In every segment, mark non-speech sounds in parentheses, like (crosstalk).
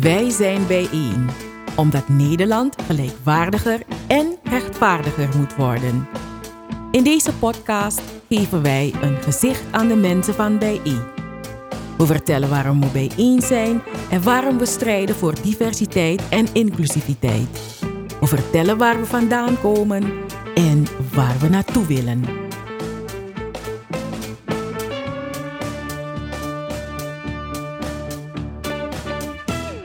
Wij zijn bijeen, omdat Nederland gelijkwaardiger en rechtvaardiger moet worden. In deze podcast geven wij een gezicht aan de mensen van bijeen. We vertellen waarom we bijeen zijn en waarom we strijden voor diversiteit en inclusiviteit. We vertellen waar we vandaan komen en waar we naartoe willen.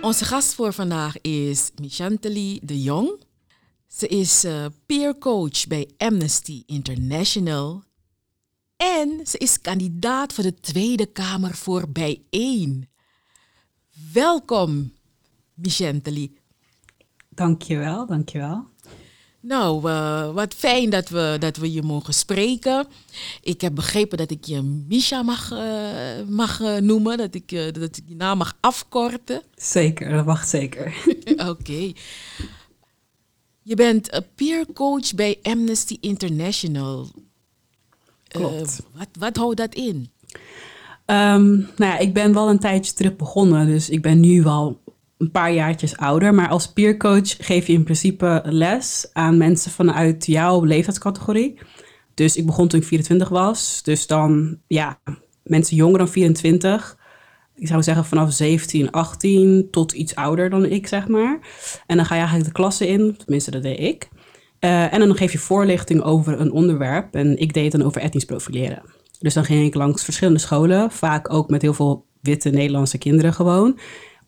Onze gast voor vandaag is Michanteli de Jong. Ze is uh, peer coach bij Amnesty International. En ze is kandidaat voor de Tweede Kamer voor Bijeen. Welkom, Michanteli. Dankjewel, dankjewel. Nou, uh, wat fijn dat we, dat we je mogen spreken. Ik heb begrepen dat ik je Misha mag, uh, mag uh, noemen, dat ik, dat ik je naam mag afkorten. Zeker, dat mag zeker. (laughs) (laughs) Oké. Okay. Je bent peer coach bij Amnesty International. Klopt. wat, wat houdt dat in? Um, nou ja, ik ben wel een tijdje terug begonnen, dus ik ben nu wel een paar jaartjes ouder. Maar als peercoach geef je in principe les aan mensen vanuit jouw leeftijdscategorie. Dus ik begon toen ik 24 was. Dus dan, ja, mensen jonger dan 24. Ik zou zeggen vanaf 17, 18 tot iets ouder dan ik, zeg maar. En dan ga je eigenlijk de klasse in, tenminste dat deed ik. Uh, en dan geef je voorlichting over een onderwerp. En ik deed dan over etnisch profileren. Dus dan ging ik langs verschillende scholen, vaak ook met heel veel witte Nederlandse kinderen gewoon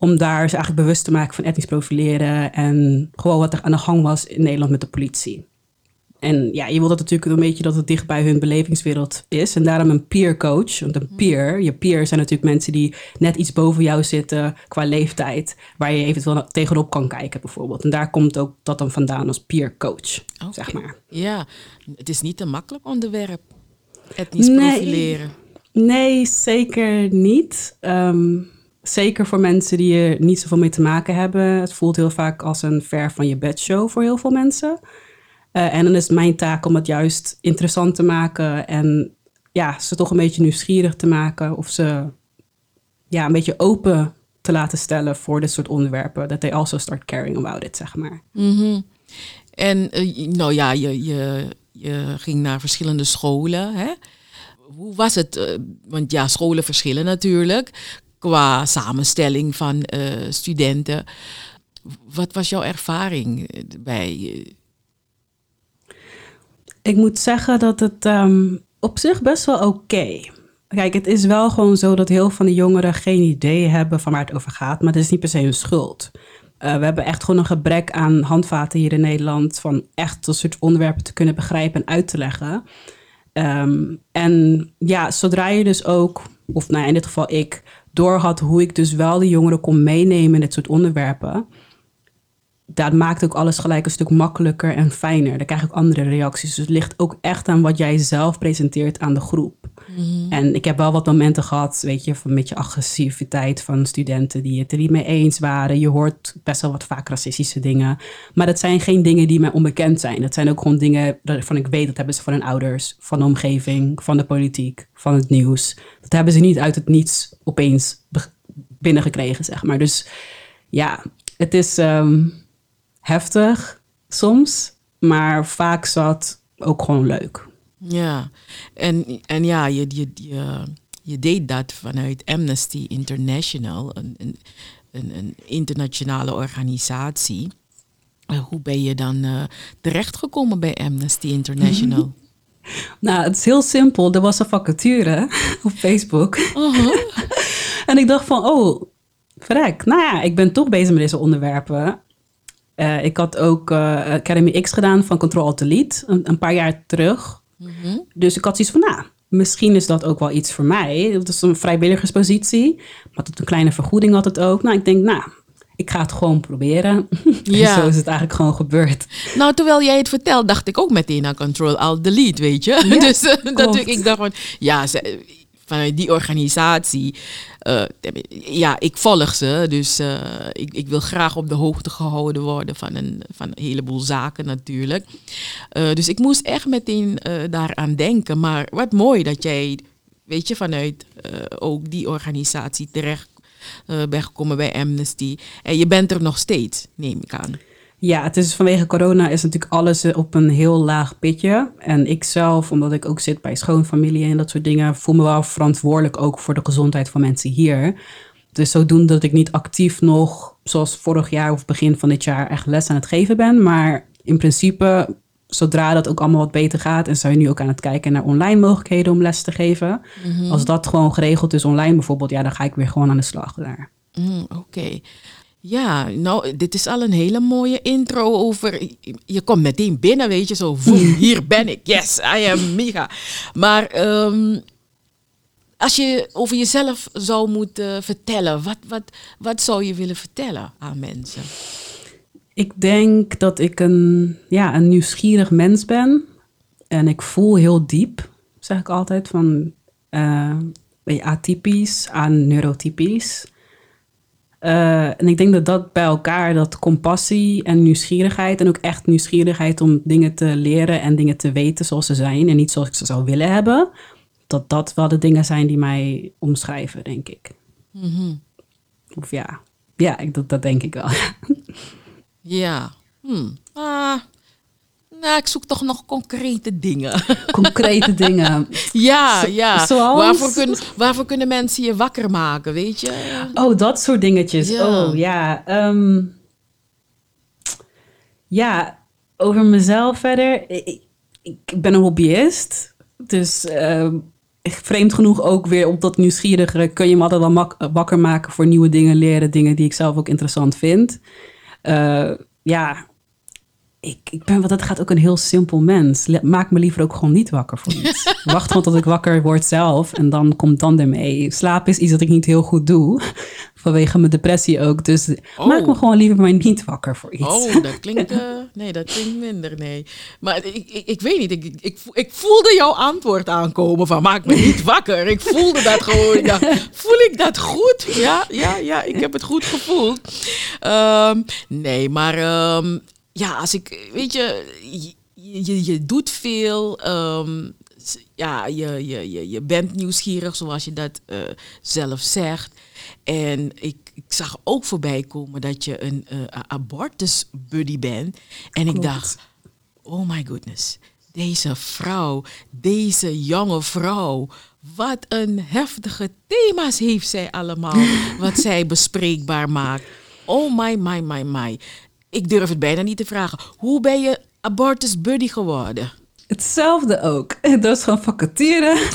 om daar ze eigenlijk bewust te maken van etnisch profileren en gewoon wat er aan de gang was in Nederland met de politie. En ja, je wil dat natuurlijk een beetje dat het dicht bij hun belevingswereld is. En daarom een peer coach. Want een peer, je peers zijn natuurlijk mensen die net iets boven jou zitten qua leeftijd. Waar je eventueel tegenop kan kijken bijvoorbeeld. En daar komt ook dat dan vandaan als peer coach, okay. zeg maar. Ja, het is niet een makkelijk onderwerp, etnisch nee, profileren. Nee, zeker niet. Um, Zeker voor mensen die er niet zoveel mee te maken hebben. Het voelt heel vaak als een ver van je bedshow voor heel veel mensen. Uh, en dan is mijn taak om het juist interessant te maken en ja, ze toch een beetje nieuwsgierig te maken of ze ja, een beetje open te laten stellen voor dit soort onderwerpen. Dat they also start caring about it, zeg maar. Mm. En uh, nou ja, je, je, je ging naar verschillende scholen. Hè? Hoe was het? Uh, want ja, scholen verschillen natuurlijk qua samenstelling van uh, studenten. Wat was jouw ervaring bij? Ik moet zeggen dat het um, op zich best wel oké. Okay. Kijk, het is wel gewoon zo dat heel veel van de jongeren geen idee hebben van waar het over gaat, maar dat is niet per se hun schuld. We hebben echt gewoon een gebrek aan handvaten hier in Nederland van echt dat soort onderwerpen te kunnen begrijpen en uit te leggen. Um, en ja, zodra je dus ook, of nou in dit geval ik, doorhad hoe ik dus wel de jongeren kon meenemen in dit soort onderwerpen. Dat maakt ook alles gelijk een stuk makkelijker en fijner. Dan krijg ik andere reacties. Dus het ligt ook echt aan wat jij zelf presenteert aan de groep. Mhm. En ik heb wel wat momenten gehad, weet je, van een beetje agressiviteit van studenten die het er niet mee eens waren. Je hoort best wel wat vaak racistische dingen. Maar dat zijn geen dingen die mij onbekend zijn. Dat zijn ook gewoon dingen waarvan ik weet dat hebben ze van hun ouders, van de omgeving, van de politiek, van het nieuws. Dat hebben ze niet uit het niets opeens binnengekregen, zeg maar. Dus ja, het is um, heftig soms, maar vaak zat ook gewoon leuk. Ja, en, en ja, je, je, je, je deed dat vanuit Amnesty International, een, een, een, internationale organisatie. Hoe ben je dan uh, terechtgekomen bij Amnesty International? (laughs) nou, het is heel simpel. Er was een vacature (laughs) op Facebook. Uh -huh. (laughs) en ik dacht van, oh, vrek. Nou ja, ik ben toch bezig met deze onderwerpen. Uh, ik had ook uh, Academy X gedaan van Control Alt Delete, een, een paar jaar terug. Mm -hmm. Dus ik had zoiets van, nou, misschien is dat ook wel iets voor mij. Dat is een vrijwilligerspositie, maar tot een kleine vergoeding had het ook. Nou, ik denk, nou, ik ga het gewoon proberen. (laughs) Ja. en zo is het eigenlijk gewoon gebeurd. Nou, terwijl jij het vertelt, dacht ik ook meteen aan Control Alt Delete, weet je. Ja, (laughs) dus uh, dat ik, ik dacht van, ja, ze, vanuit die organisatie, uh, ja, ik volg ze. Dus uh, ik, ik wil graag op de hoogte gehouden worden van een, van een heleboel zaken natuurlijk. Dus ik moest echt meteen daaraan denken. Maar wat mooi dat jij, weet je, vanuit ook die organisatie terecht bent gekomen bij Amnesty. En je bent er nog steeds, neem ik aan. Ja, het is vanwege corona is natuurlijk alles op een heel laag pitje. En ik zelf, omdat ik ook zit bij schoonfamilie en dat soort dingen, voel me wel verantwoordelijk ook voor de gezondheid van mensen hier. Dus zodoende dat ik niet actief nog, zoals vorig jaar of begin van dit jaar, echt les aan het geven ben. Maar in principe, zodra dat ook allemaal wat beter gaat, en zou je nu ook aan het kijken naar online mogelijkheden om les te geven. Mhm. Als dat gewoon geregeld is online bijvoorbeeld, ja, dan ga ik weer gewoon aan de slag daar. Mm, Oké. Ja, nou, dit is al een hele mooie intro over. Je komt meteen binnen, weet je, zo. (laughs) hier ben ik. Yes, I am Miga. Maar ehm, als je over jezelf zou moeten vertellen, wat, wat, wat zou je willen vertellen aan mensen? Ik denk dat ik een, ja, een nieuwsgierig mens ben. En ik voel heel diep, zeg ik altijd, van uh, atypisch aan neurotypisch. Uh, en ik denk dat dat bij elkaar, dat compassie en nieuwsgierigheid, en ook echt nieuwsgierigheid om dingen te leren en dingen te weten zoals ze zijn en niet zoals ik ze zou willen hebben, dat dat wel de dingen zijn die mij omschrijven, denk ik. Mm Of ja, ja, ik, dat, dat denk ik wel. (laughs) ja. Hmm. Ah, nou, ik zoek toch nog concrete dingen. (laughs) Concrete dingen. ja, ja. Zoals? Waarvoor, kunnen, waarvoor kunnen mensen je wakker maken, weet je? Oh, dat soort dingetjes. Ja. Oh, ja. Ehm, ja, over mezelf verder. Ik, ik ben een hobbyist. Dus uh, vreemd genoeg ook weer op dat nieuwsgierige... kun je me altijd wel wakker maken voor nieuwe dingen leren. Dingen die ik zelf ook interessant vind. Uh, ja, ik, ik ben wat dat gaat ook een heel simpel mens. Maak me liever ook gewoon niet wakker voor (laughs) iets. Wacht gewoon tot ik wakker word zelf en dan komt dan ermee. Slaap is iets dat ik niet heel goed doe, (laughs) vanwege mijn depressie ook. Dus maak me oh. gewoon liever maar niet wakker voor iets. Oh, dat (laughs) klinkt, uh, nee, dat klinkt minder, nee. Maar ik, ik, ik weet niet, ik, ik, ik voelde jouw antwoord aankomen van maak me niet wakker. Ik voelde dat gewoon, ja. Voel ik dat goed? Ja, ja, ja, ik heb het goed gevoeld. Um, nee, maar um, ja, als ik, weet je, je, je, doet veel. Ehm, ja, je, je, je, je bent nieuwsgierig, zoals je dat uh, zelf zegt. En ik, ik zag ook voorbij komen dat je een uh, abortus buddy bent. En ik dacht, oh my goodness, deze vrouw, deze jonge vrouw, wat een heftige thema's heeft zij allemaal, (laughs) wat zij bespreekbaar maakt. Oh my, my, my, my ik durf het bijna niet te vragen. Hoe ben je abortus buddy geworden? Hetzelfde ook. (laughs) Dat is gewoon vacature. (laughs)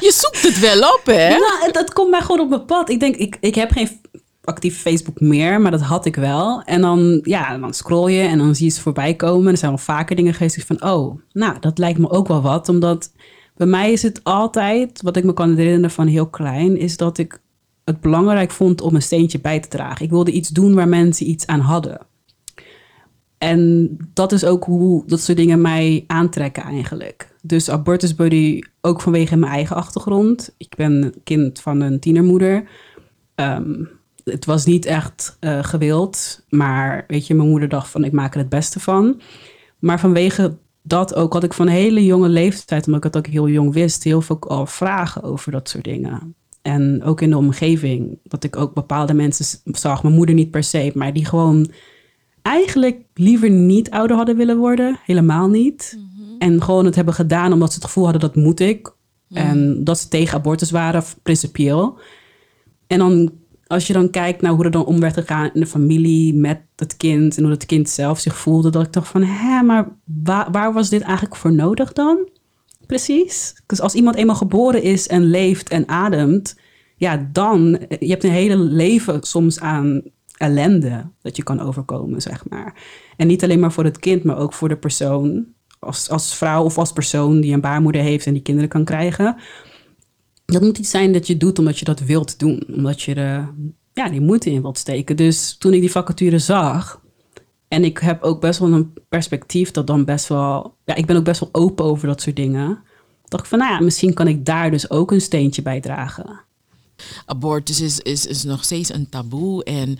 Je zoekt het wel op, hè? Nou, dat komt mij gewoon op mijn pad. Ik denk, ik, ik heb geen actief Facebook meer, maar dat had ik wel. En dan, ja, dan scroll je en dan zie je ze voorbij komen. Er zijn wel vaker dingen geweest van, oh, nou, dat lijkt me ook wel wat. Omdat bij mij is het altijd, wat ik me kan herinneren van heel klein, is dat ik het belangrijk vond om een steentje bij te dragen. Ik wilde iets doen waar mensen iets aan hadden. En dat is ook hoe dat soort dingen mij aantrekken eigenlijk. Dus Abortus Buddy ook vanwege mijn eigen achtergrond. Ik ben kind van een tienermoeder. Ehm, het was niet echt uh, gewild, maar weet je, mijn moeder dacht van ik maak er het beste van. Maar vanwege dat ook had ik van hele jonge leeftijd, omdat ik het ook heel jong wist, heel veel al vragen over dat soort dingen. En ook in de omgeving, dat ik ook bepaalde mensen zag, mijn moeder niet per se, maar die gewoon eigenlijk liever niet ouder hadden willen worden, helemaal niet. Mhm. En gewoon het hebben gedaan omdat ze het gevoel hadden dat moet ik. Mhm. En dat ze tegen abortus waren, principieel. En dan, als je dan kijkt naar hoe er dan om werd gegaan in de familie met het kind en hoe het kind zelf zich voelde, dat ik dacht van, hé, maar waar, waar was dit eigenlijk voor nodig dan? Precies. Dus als iemand eenmaal geboren is en leeft en ademt, ja, dan, je hebt een hele leven soms aan ellende dat je kan overkomen, zeg maar. En niet alleen maar voor het kind, maar ook voor de persoon, als, als vrouw of als persoon die een baarmoeder heeft en die kinderen kan krijgen. Dat moet iets zijn dat je doet omdat je dat wilt doen, omdat je er ja, die moeite in wilt steken. Dus toen ik die vacature zag, en ik heb ook best wel een perspectief dat dan best wel. Ja, ik ben ook best wel open over dat soort dingen. Dacht ik van, nou ja, misschien kan ik daar dus ook een steentje bij dragen. Abortus is, is, is nog steeds een taboe en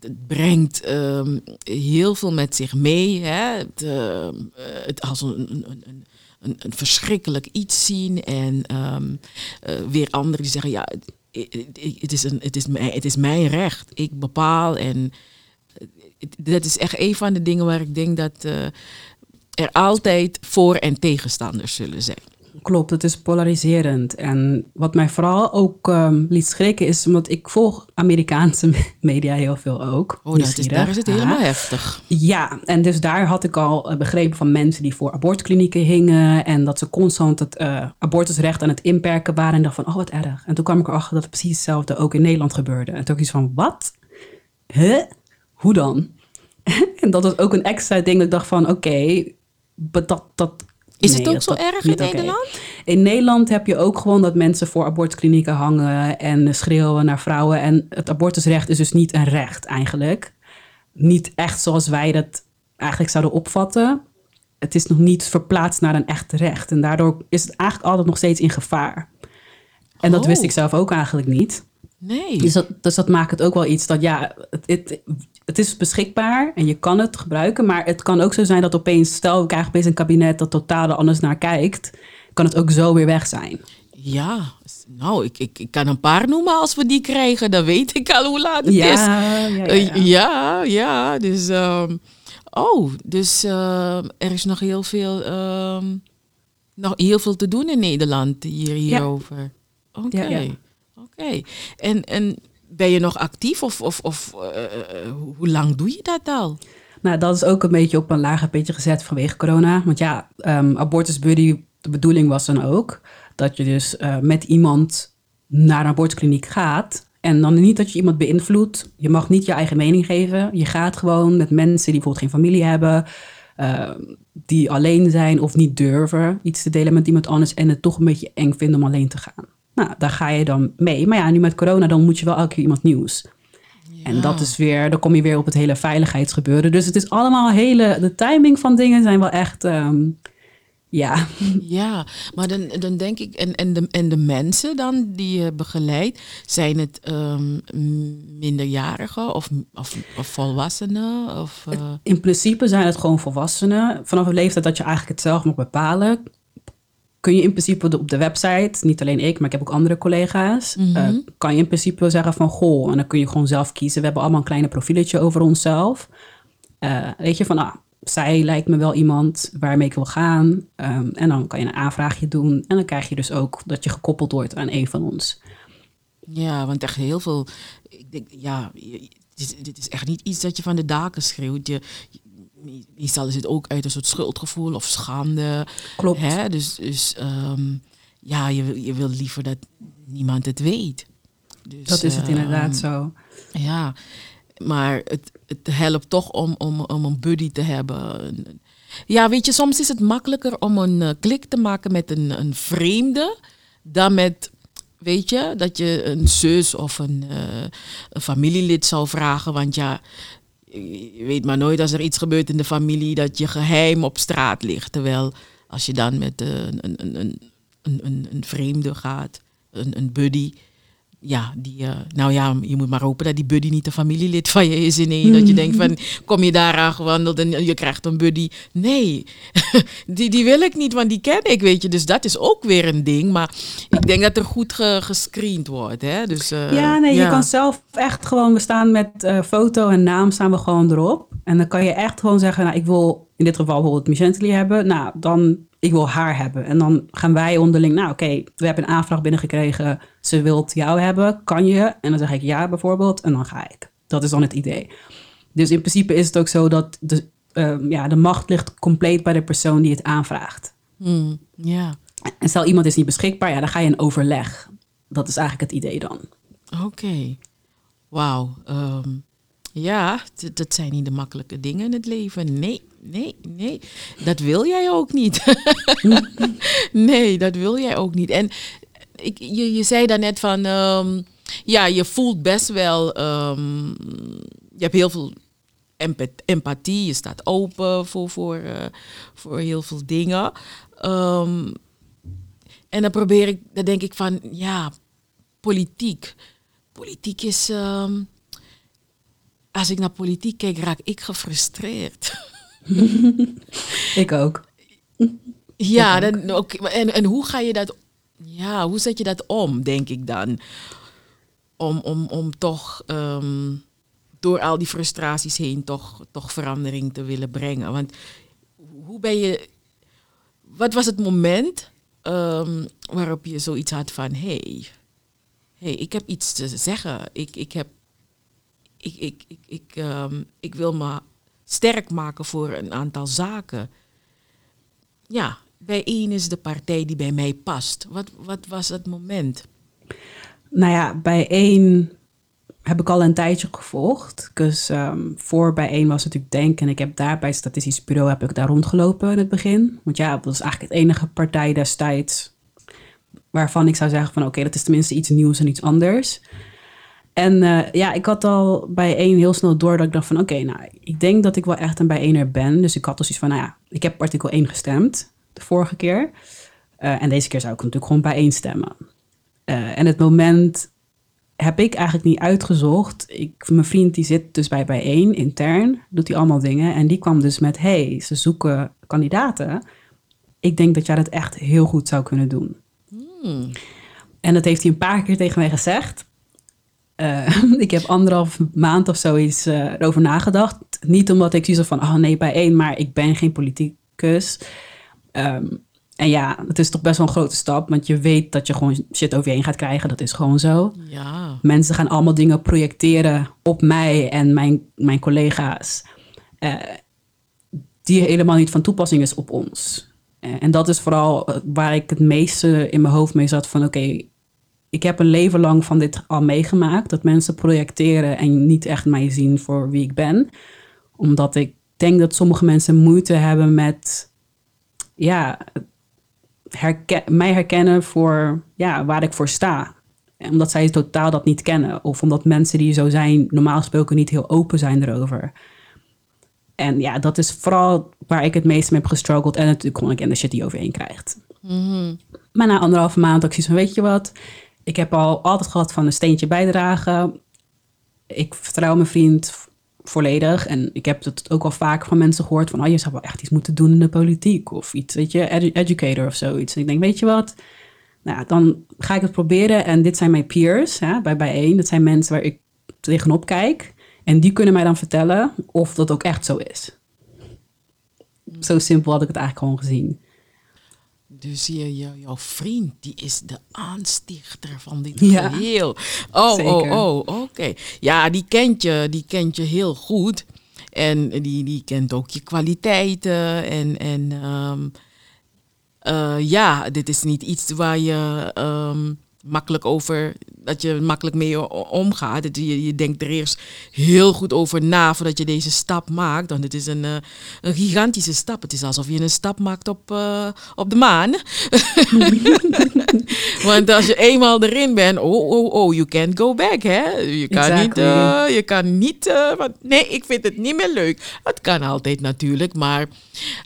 het brengt um, heel veel met zich mee. Hè? Het, uh, het als een, een, een, een, verschrikkelijk iets zien en um, uh, weer anderen die zeggen, ja, het, is een, het, is mijn, het is mijn recht. Ik bepaal en dat is echt een van de dingen waar ik denk dat uh, er altijd voor- en tegenstanders zullen zijn. Klopt, het is polariserend. En wat mij vooral ook um, liet schrikken is, omdat ik volg Amerikaanse media heel veel ook. Oh, dat is, daar is het helemaal heftig. Ja, en dus daar had ik al begrepen van mensen die voor abortusklinieken hingen en dat ze constant het uh, abortusrecht aan het inperken waren en dacht van, oh wat erg. En toen kwam ik erachter dat het precies hetzelfde ook in Nederland gebeurde. En toen ik iets van, wat? Huh? Hoe dan? (laughs) en dat was ook een extra ding dat ik dacht van, oké, okay, dat, dat is het ook zo erg in Nederland? In Nederland heb je ook gewoon dat mensen voor abortusklinieken hangen en schreeuwen naar vrouwen. En het abortusrecht is dus niet een recht eigenlijk. Niet echt zoals wij dat eigenlijk zouden opvatten. Het is nog niet verplaatst naar een echt recht. En daardoor is het eigenlijk altijd nog steeds in gevaar. En dat wist ik oh. zelf ook eigenlijk niet. Nee. Dus dat, dus dat maakt het ook wel iets dat ja, het, het, het is beschikbaar en je kan het gebruiken. Maar het kan ook zo zijn dat opeens, stel we krijgen opeens een kabinet dat totaal er anders naar kijkt, kan het ook zo weer weg zijn. Ja, nou, ik, ik, ik kan een paar noemen als we die krijgen. Dan weet ik al hoe laat het ja, is. Ja, ja, ja. ja, ja dus... Ehm, oh, dus uh, er is nog heel veel, uh, nog heel veel te doen in Nederland hier, hierover. Oké, oké. En, en ben je nog actief of, of, of uh, hoe lang doe je dat al? Nou, dat is ook een beetje op een lager pitje gezet vanwege corona. Want ja, um, Abortus Buddy, de bedoeling was dan ook dat je dus met iemand naar een abortuskliniek gaat. En dan niet dat je iemand beïnvloedt. Je mag niet je eigen mening geven. Je gaat gewoon met mensen die bijvoorbeeld geen familie hebben. Uh, die alleen zijn of niet durven iets te delen met iemand anders. En het toch een beetje eng vinden om alleen te gaan. Nou, daar ga je dan mee. Maar ja, nu met corona, dan moet je wel elke keer iemand nieuws. En dat is weer, dan kom je weer op het hele veiligheidsgebeuren. Dus het is allemaal hele, de timing van dingen zijn wel echt, um, ja. (laughs) Ja, maar dan, dan denk ik, en, en, de, en de mensen dan die je begeleidt, zijn het um, minderjarigen of, of, of, volwassenen? Of, uh... In principe zijn het gewoon volwassenen. Vanaf een leeftijd dat je eigenlijk het zelf mag bepalen, kun je in principe op de website, niet alleen ik, maar ik heb ook andere collega's, mm kan je in principe zeggen van goh, en dan kun je gewoon zelf kiezen. We hebben allemaal een kleine profieletje over onszelf. Uh, weet je van, ah, zij lijkt me wel iemand waarmee ik wil gaan. Um, en dan kan je een aanvraagje doen en dan krijg je dus ook dat je gekoppeld wordt aan een van ons. Ja, want echt heel veel. Ik denk, ja, dit, dit, is echt niet iets dat je van de daken schreeuwt. Je, meestal is het ook uit een soort schuldgevoel of schande. Klopt. Hè? Dus, dus um, ja, je, je wil liever dat niemand het weet. Dus, dat is het inderdaad ehm, zo. Ja, maar het, het helpt toch om, om, om een buddy te hebben. Ja, weet je, soms is het makkelijker om een uh, klik te maken met een, een vreemde dan met Weet je, dat je een zus of een, uh, een familielid zou vragen. Want ja, je weet maar nooit als er iets gebeurt in de familie dat je geheim op straat ligt. Terwijl als je dan met een, een, een, een, een, vreemde gaat, een buddy, ja, die, uh, nou ja, je moet maar hopen dat die buddy niet een familielid van je is in één. Dat je denkt van, kom je daar aan gewandeld en je krijgt een buddy. Nee, (laughs) die, die wil ik niet, want die ken ik, weet je. Dus dat is ook weer een ding. Maar ik denk dat er goed gescreend wordt. Hè? Dus, uh, ja, nee, je kan zelf echt gewoon, we staan met uh, foto en naam staan we gewoon erop. En dan kan je echt gewoon zeggen, nou, ik wil in dit geval bijvoorbeeld Michentely hebben. Nou, dan ik wil haar hebben. En dan gaan wij onderling, nou oké, we hebben een aanvraag binnengekregen, ze wilt jou hebben, kan je? En dan zeg ik ja bijvoorbeeld, en dan ga ik. Dat is dan het idee. Dus in principe is het ook zo dat de, uh, ja, de macht ligt compleet bij de persoon die het aanvraagt. Ja. En stel iemand is niet beschikbaar, ja, dan ga je een overleg. Dat is eigenlijk het idee dan. Oké. Wauw. Um, ja, dat zijn niet de makkelijke dingen in het leven. Nee, nee, nee. Dat wil jij ook niet. (laughs) nee, dat wil jij ook niet. En ik, je, je zei daarnet van, um, ja, je voelt best wel, um, je hebt heel veel empathie, je staat open voor, voor, uh, voor heel veel dingen. Um, en dan probeer ik, dan denk ik van, ja, politiek. Politiek is, als ik naar politiek kijk, raak ik gefrustreerd. (laughs) (laughs) ik ook. Ja, Dan, ook, en, en hoe ga je dat, ja, hoe zet je dat om, denk ik dan? om, om, om toch ehm, door al die frustraties heen toch, toch verandering te willen brengen? Want hoe ben je. Wat was het moment ehm, waarop je zoiets had van: hé, hey, hey, ik heb iets te zeggen. Ik, ik, heb, ik, ik, ik, ik, ehm, ik wil me sterk maken voor een aantal zaken. Ja, bij één is de partij die bij mij past. Wat, wat was het moment? Nou ja, bij één heb ik al een tijdje gevolgd. Dus um, voor bij één was natuurlijk Denk. En ik heb daar bij het Statistisch Bureau heb ik daar rondgelopen in het begin. Want ja, dat was eigenlijk het enige partij destijds waarvan ik zou zeggen van oké, dat is tenminste iets nieuws en iets anders. En uh, ja, ik had al bij één heel snel door dat ik dacht van oké, nou, ik denk dat ik wel echt een bijeener ben. Dus ik had dus iets van, nou ja, ik heb artikel 1 gestemd de vorige keer. Uh, en deze keer zou ik natuurlijk gewoon bijeen stemmen. Uh, en het moment heb ik eigenlijk niet uitgezocht. Ik, mijn vriend die zit dus bij bijeen intern, doet hij allemaal dingen. En die kwam dus met, hey, ze zoeken kandidaten. Ik denk dat jij dat echt heel goed zou kunnen doen. Hmm. En dat heeft hij een paar keer tegen mij gezegd. Uh, (laughs) ik heb anderhalf maand of zoiets uh, erover nagedacht. Niet omdat ik zie van, oh nee, bij één, maar ik ben geen politicus. Um, en ja, het is toch best wel een grote stap, want je weet dat je gewoon shit over je heen gaat krijgen. Dat is gewoon zo. Ja. Mensen gaan allemaal dingen projecteren op mij en mijn, mijn collega's, uh, die helemaal niet van toepassing is op ons. En dat is vooral waar ik het meeste in mijn hoofd mee zat van oké, okay, ik heb een leven lang van dit al meegemaakt. Dat mensen projecteren en niet echt mij zien voor wie ik ben. Omdat ik denk dat sommige mensen moeite hebben met ja, herken, mij herkennen voor ja, waar ik voor sta. Omdat zij totaal dat niet kennen. Of omdat mensen die zo zijn, normaal gesproken niet heel open zijn erover. En ja, dat is vooral waar ik het meest mee heb gestruggeld. En natuurlijk gewoon ik de shit die overheen krijgt. Mm-hmm. Maar na anderhalve maand ook zoiets van, weet je wat? Ik heb al altijd gehad van een steentje bijdragen. Ik vertrouw mijn vriend volledig. En ik heb het ook al vaak van mensen gehoord van... oh, je zou wel echt iets moeten doen in de politiek of iets, weet je, edu educator of zoiets. En ik denk, weet je wat, nou, dan ga ik het proberen. En dit zijn mijn peers ja, bij bijeen. Dat zijn mensen waar ik tegenop kijk. En die kunnen mij dan vertellen of dat ook echt zo is. Zo simpel had ik het eigenlijk gewoon gezien. Dus je, je, jouw vriend, die is de aanstichter van dit ja, geheel. Oh, zeker. oh, oh, oké. Ja, die kent je, die kent je heel goed. En die, die kent ook je kwaliteiten. En, en um, uh, ja, dit is niet iets waar je um, makkelijk over, dat je makkelijk mee omgaat. Je, je denkt er eerst heel goed over na voordat je deze stap maakt. Want het is een, uh, een gigantische stap. Het is alsof je een stap maakt op, uh, op de maan. (laughs) want als je eenmaal erin bent, oh, oh, oh, you can't go back, hè. Je kan exactly. niet, uh, je kan niet, want, nee, ik vind het niet meer leuk. Het kan altijd natuurlijk, maar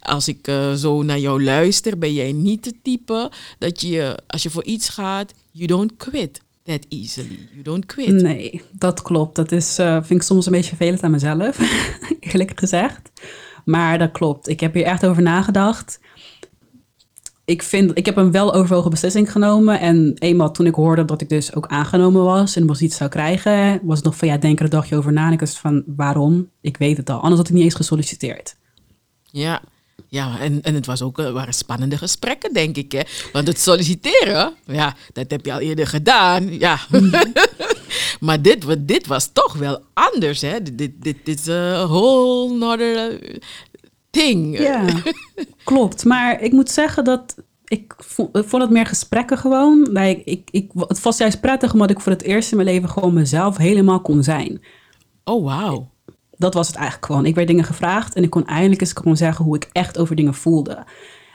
als ik zo naar jou luister, ben jij niet het type dat je, als je voor iets gaat, you don't quit that easily. You don't quit. Nee, dat klopt. Dat is, uh, vind ik soms een beetje vervelend aan mezelf, (laughs) eerlijk gezegd. Maar dat klopt. Ik heb hier echt over nagedacht. Ik, vind, ik heb een wel overwogen beslissing genomen. En eenmaal toen ik hoorde dat ik dus ook aangenomen was en was iets zou krijgen, was het nog van ja, denk er een dagje over na. En ik was van waarom? Ik weet het al. Anders had ik niet eens gesolliciteerd. Ja, ja, en, en het was ook, uh, waren spannende gesprekken, denk ik. Hè? Want het solliciteren, ja, dat heb je al eerder gedaan. Ja. (laughs) maar dit, dit was toch wel anders. Hè? Dit, dit, dit is een whole other thing. Ja, (laughs) klopt. Maar ik moet zeggen dat ik vond, het meer gesprekken gewoon. Ik, ik, het was juist prettig omdat ik voor het eerst in mijn leven gewoon mezelf helemaal kon zijn. Oh, wauw dat was het eigenlijk gewoon. Ik werd dingen gevraagd en ik kon eindelijk eens gewoon zeggen hoe ik echt over dingen voelde.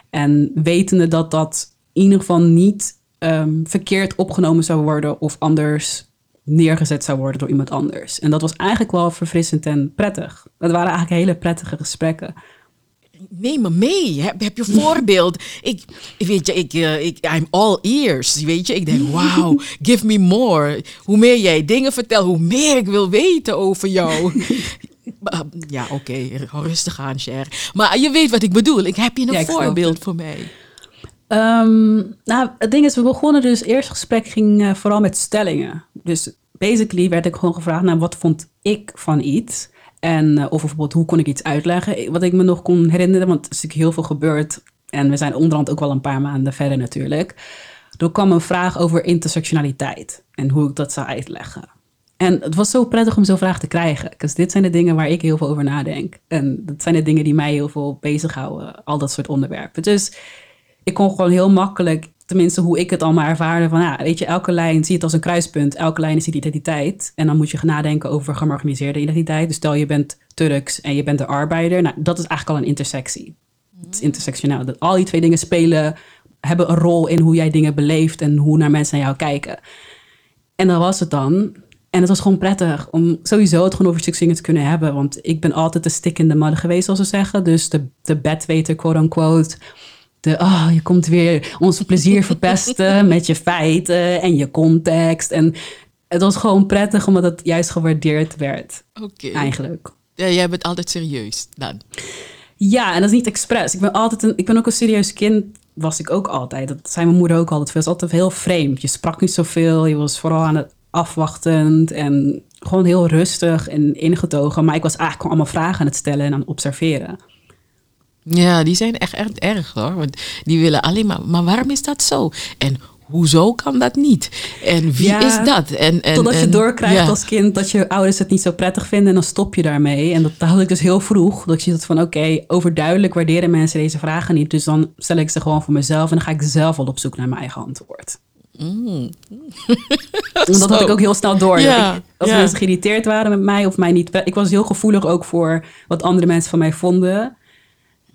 En wetende dat dat in ieder geval niet um, verkeerd opgenomen zou worden of anders neergezet zou worden door iemand anders. En dat was eigenlijk wel verfrissend en prettig. Dat waren eigenlijk hele prettige gesprekken. Neem me mee. Heb, heb je voorbeeld? ik, weet je, ik, uh, ik, I'm all ears. Weet je, ik denk, wow, give me more. Hoe meer jij dingen vertelt, hoe meer ik wil weten over jou. (laughs) Ja, oké, okay. rustig aan, Cher. Maar je weet wat ik bedoel. Ik heb je een voorbeeld voor mij. Um, nou, het ding is, we begonnen dus, het eerste gesprek ging uh, vooral met stellingen. Dus basically werd ik gewoon gevraagd naar wat vond ik van iets. En, uh, of bijvoorbeeld hoe kon ik iets uitleggen. Wat ik me nog kon herinneren, want er is natuurlijk heel veel gebeurd. En we zijn onderhand ook wel een paar maanden verder natuurlijk. Er kwam een vraag over intersectionaliteit en hoe ik dat zou uitleggen. En het was zo prettig om zo'n vraag te krijgen. Dus dit zijn de dingen waar ik heel veel over nadenk. En dat zijn de dingen die mij heel veel bezighouden. Al dat soort onderwerpen. Dus ik kon gewoon heel makkelijk, tenminste hoe ik het allemaal ervaarde, van ja, weet je, elke lijn zie je het als een kruispunt. Elke lijn is identiteit. En dan moet je nadenken over gemarginaliseerde identiteit. Dus stel je bent Turks en je bent de arbeider. Nou, dat is eigenlijk al een intersectie. Het is intersectioneel. Dat al die twee dingen spelen, hebben een rol in hoe jij dingen beleeft en hoe naar mensen naar jou kijken. En dan was het dan. En het was gewoon prettig om sowieso het gewoon over dingen te kunnen hebben. Want ik ben altijd de stick in de mud geweest, zoals ze zeggen. Dus de, de bedweter, quote-unquote. De, oh, je komt weer ons plezier verpesten (laughs) met je feiten en je context. En het was gewoon prettig, omdat het juist gewaardeerd werd. Oké. Eigenlijk. Ja, jij bent altijd serieus dan? Ja, en dat is niet expres. Ik ben altijd een, ik ben ook een serieus kind, was ik ook altijd. Dat zei mijn moeder ook altijd. Het was altijd heel vreemd. Je sprak niet zoveel. Je was vooral aan het afwachtend en gewoon heel rustig en ingetogen. Maar ik was eigenlijk gewoon allemaal vragen aan het stellen en aan het observeren. Ja, die zijn echt, echt erg hoor. Want die willen alleen maar, maar waarom is dat zo? En hoezo kan dat niet? En wie is dat? En, en, Totdat je doorkrijgt als kind dat je ouders het niet zo prettig vinden en dan stop je daarmee. En dat, had ik dus heel vroeg. Dat je dat van oké, overduidelijk waarderen mensen deze vragen niet. Dus dan stel ik ze gewoon voor mezelf en dan ga ik zelf wel op zoek naar mijn eigen antwoord. Mm. (laughs) dat had ik ook heel snel door. als mensen geïrriteerd waren met mij of mij niet. Ik was heel gevoelig ook voor wat andere mensen van mij vonden.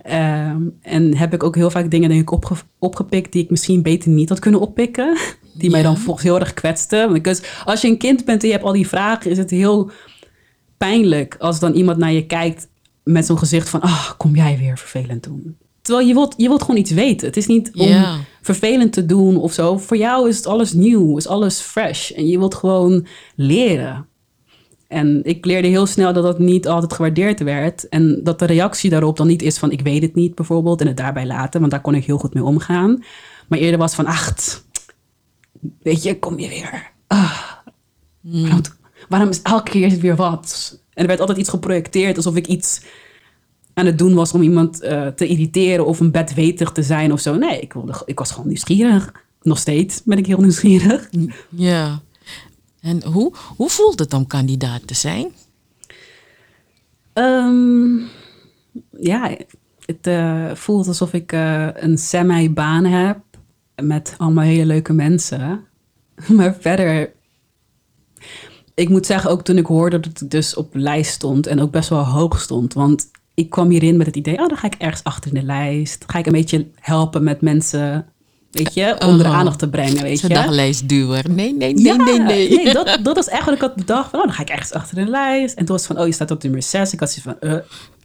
Ehm, en heb ik ook heel vaak dingen denk ik, opge opgepikt die ik misschien beter niet had kunnen oppikken. Die mij dan volgens heel erg kwetsten. Want als je een kind bent en je hebt al die vragen, is het heel pijnlijk als dan iemand naar je kijkt met zo'n gezicht van, ah, kom jij weer vervelend doen. Terwijl je wilt, je wilt gewoon iets weten. Het is niet om vervelend te doen of zo. Voor jou is het alles nieuw, is alles fresh. En je wilt gewoon leren. En ik leerde heel snel dat dat niet altijd gewaardeerd werd. En dat de reactie daarop dan niet is van ik weet het niet bijvoorbeeld. En het daarbij laten, want daar kon ik heel goed mee omgaan. Maar eerder was van ach, weet je, kom je weer. Ah, waarom, waarom is elke keer het weer wat? En er werd altijd iets geprojecteerd alsof ik iets aan het doen was om iemand uh, te irriteren of een bedwetig te zijn of zo. Nee, ik, wilde, ik was gewoon nieuwsgierig. Nog steeds ben ik heel nieuwsgierig. Ja. En hoe, hoe voelt het om kandidaat te zijn? Um, ja, het uh, voelt alsof ik uh, een semi-baan heb met allemaal hele leuke mensen. (laughs) Maar verder, ik moet zeggen, ook toen ik hoorde dat ik dus op lijst stond en ook best wel hoog stond. Want ik kwam hierin met het idee, oh, dan ga ik ergens achter in de lijst. ga ik een beetje helpen met mensen, weet je, onder de oh. aandacht te brengen, weet je. daglijstduwer. Nee, nee, nee, nee, nee. nee dat, dat is eigenlijk wat ik bedacht van, oh, dan ga ik ergens achter de lijst. En toen was het van, oh, je staat op nummer 6. Ik had zoiets van, uh,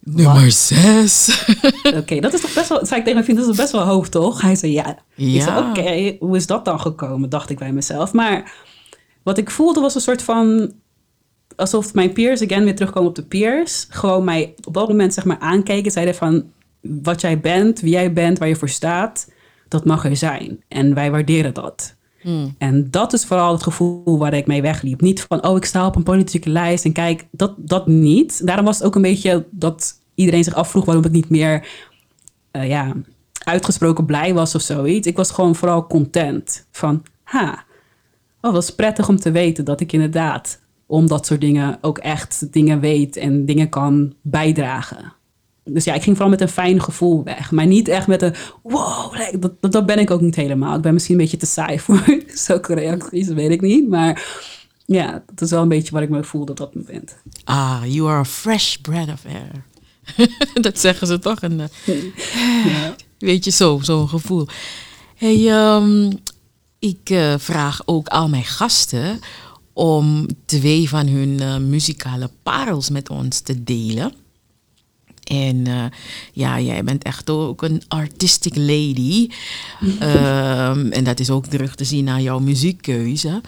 Nummer 6. (laughs) oké, dat is toch best wel, zei ik tegen mijn vriend, dat is best wel hoog, toch? Hij zei, ja. ja. Ik zei, oké, hoe is dat dan gekomen, dacht ik bij mezelf. Maar wat ik voelde was een soort van alsof mijn peers, again weer terugkomen op de peers, gewoon mij op dat moment zeg maar aankeken. Zeiden van, wat jij bent, wie jij bent, waar je voor staat, dat mag er zijn. En wij waarderen dat. Hmm. En dat is vooral het gevoel waar ik mee wegliep. Niet van, oh, ik sta op een politieke lijst en kijk, dat, dat niet. Daarom was het ook een beetje dat iedereen zich afvroeg waarom ik niet meer uh, ja, uitgesproken blij was of zoiets. Ik was gewoon vooral content van, ha, oh, dat is prettig om te weten dat ik inderdaad om dat soort dingen ook echt dingen weet en dingen kan bijdragen. Dus ja, ik ging vooral met een fijn gevoel weg. Maar niet echt met een wow, dat, dat, ben ik ook niet helemaal. Ik ben misschien een beetje te saai voor (laughs) zulke reacties, weet ik niet. Maar ja, dat is wel een beetje wat ik me voel dat dat me bent. Ah, you are a fresh breath of air. (laughs) dat zeggen ze toch? En, (laughs) ja. Weet je, zo, zo'n gevoel. Hey, um, ik uh, vraag ook al mijn gasten om twee van hun uh, muzikale parels met ons te delen. En uh, ja, jij bent echt ook een artistic lady. um, (laughs) en dat is ook terug te zien aan jouw muziekkeuze.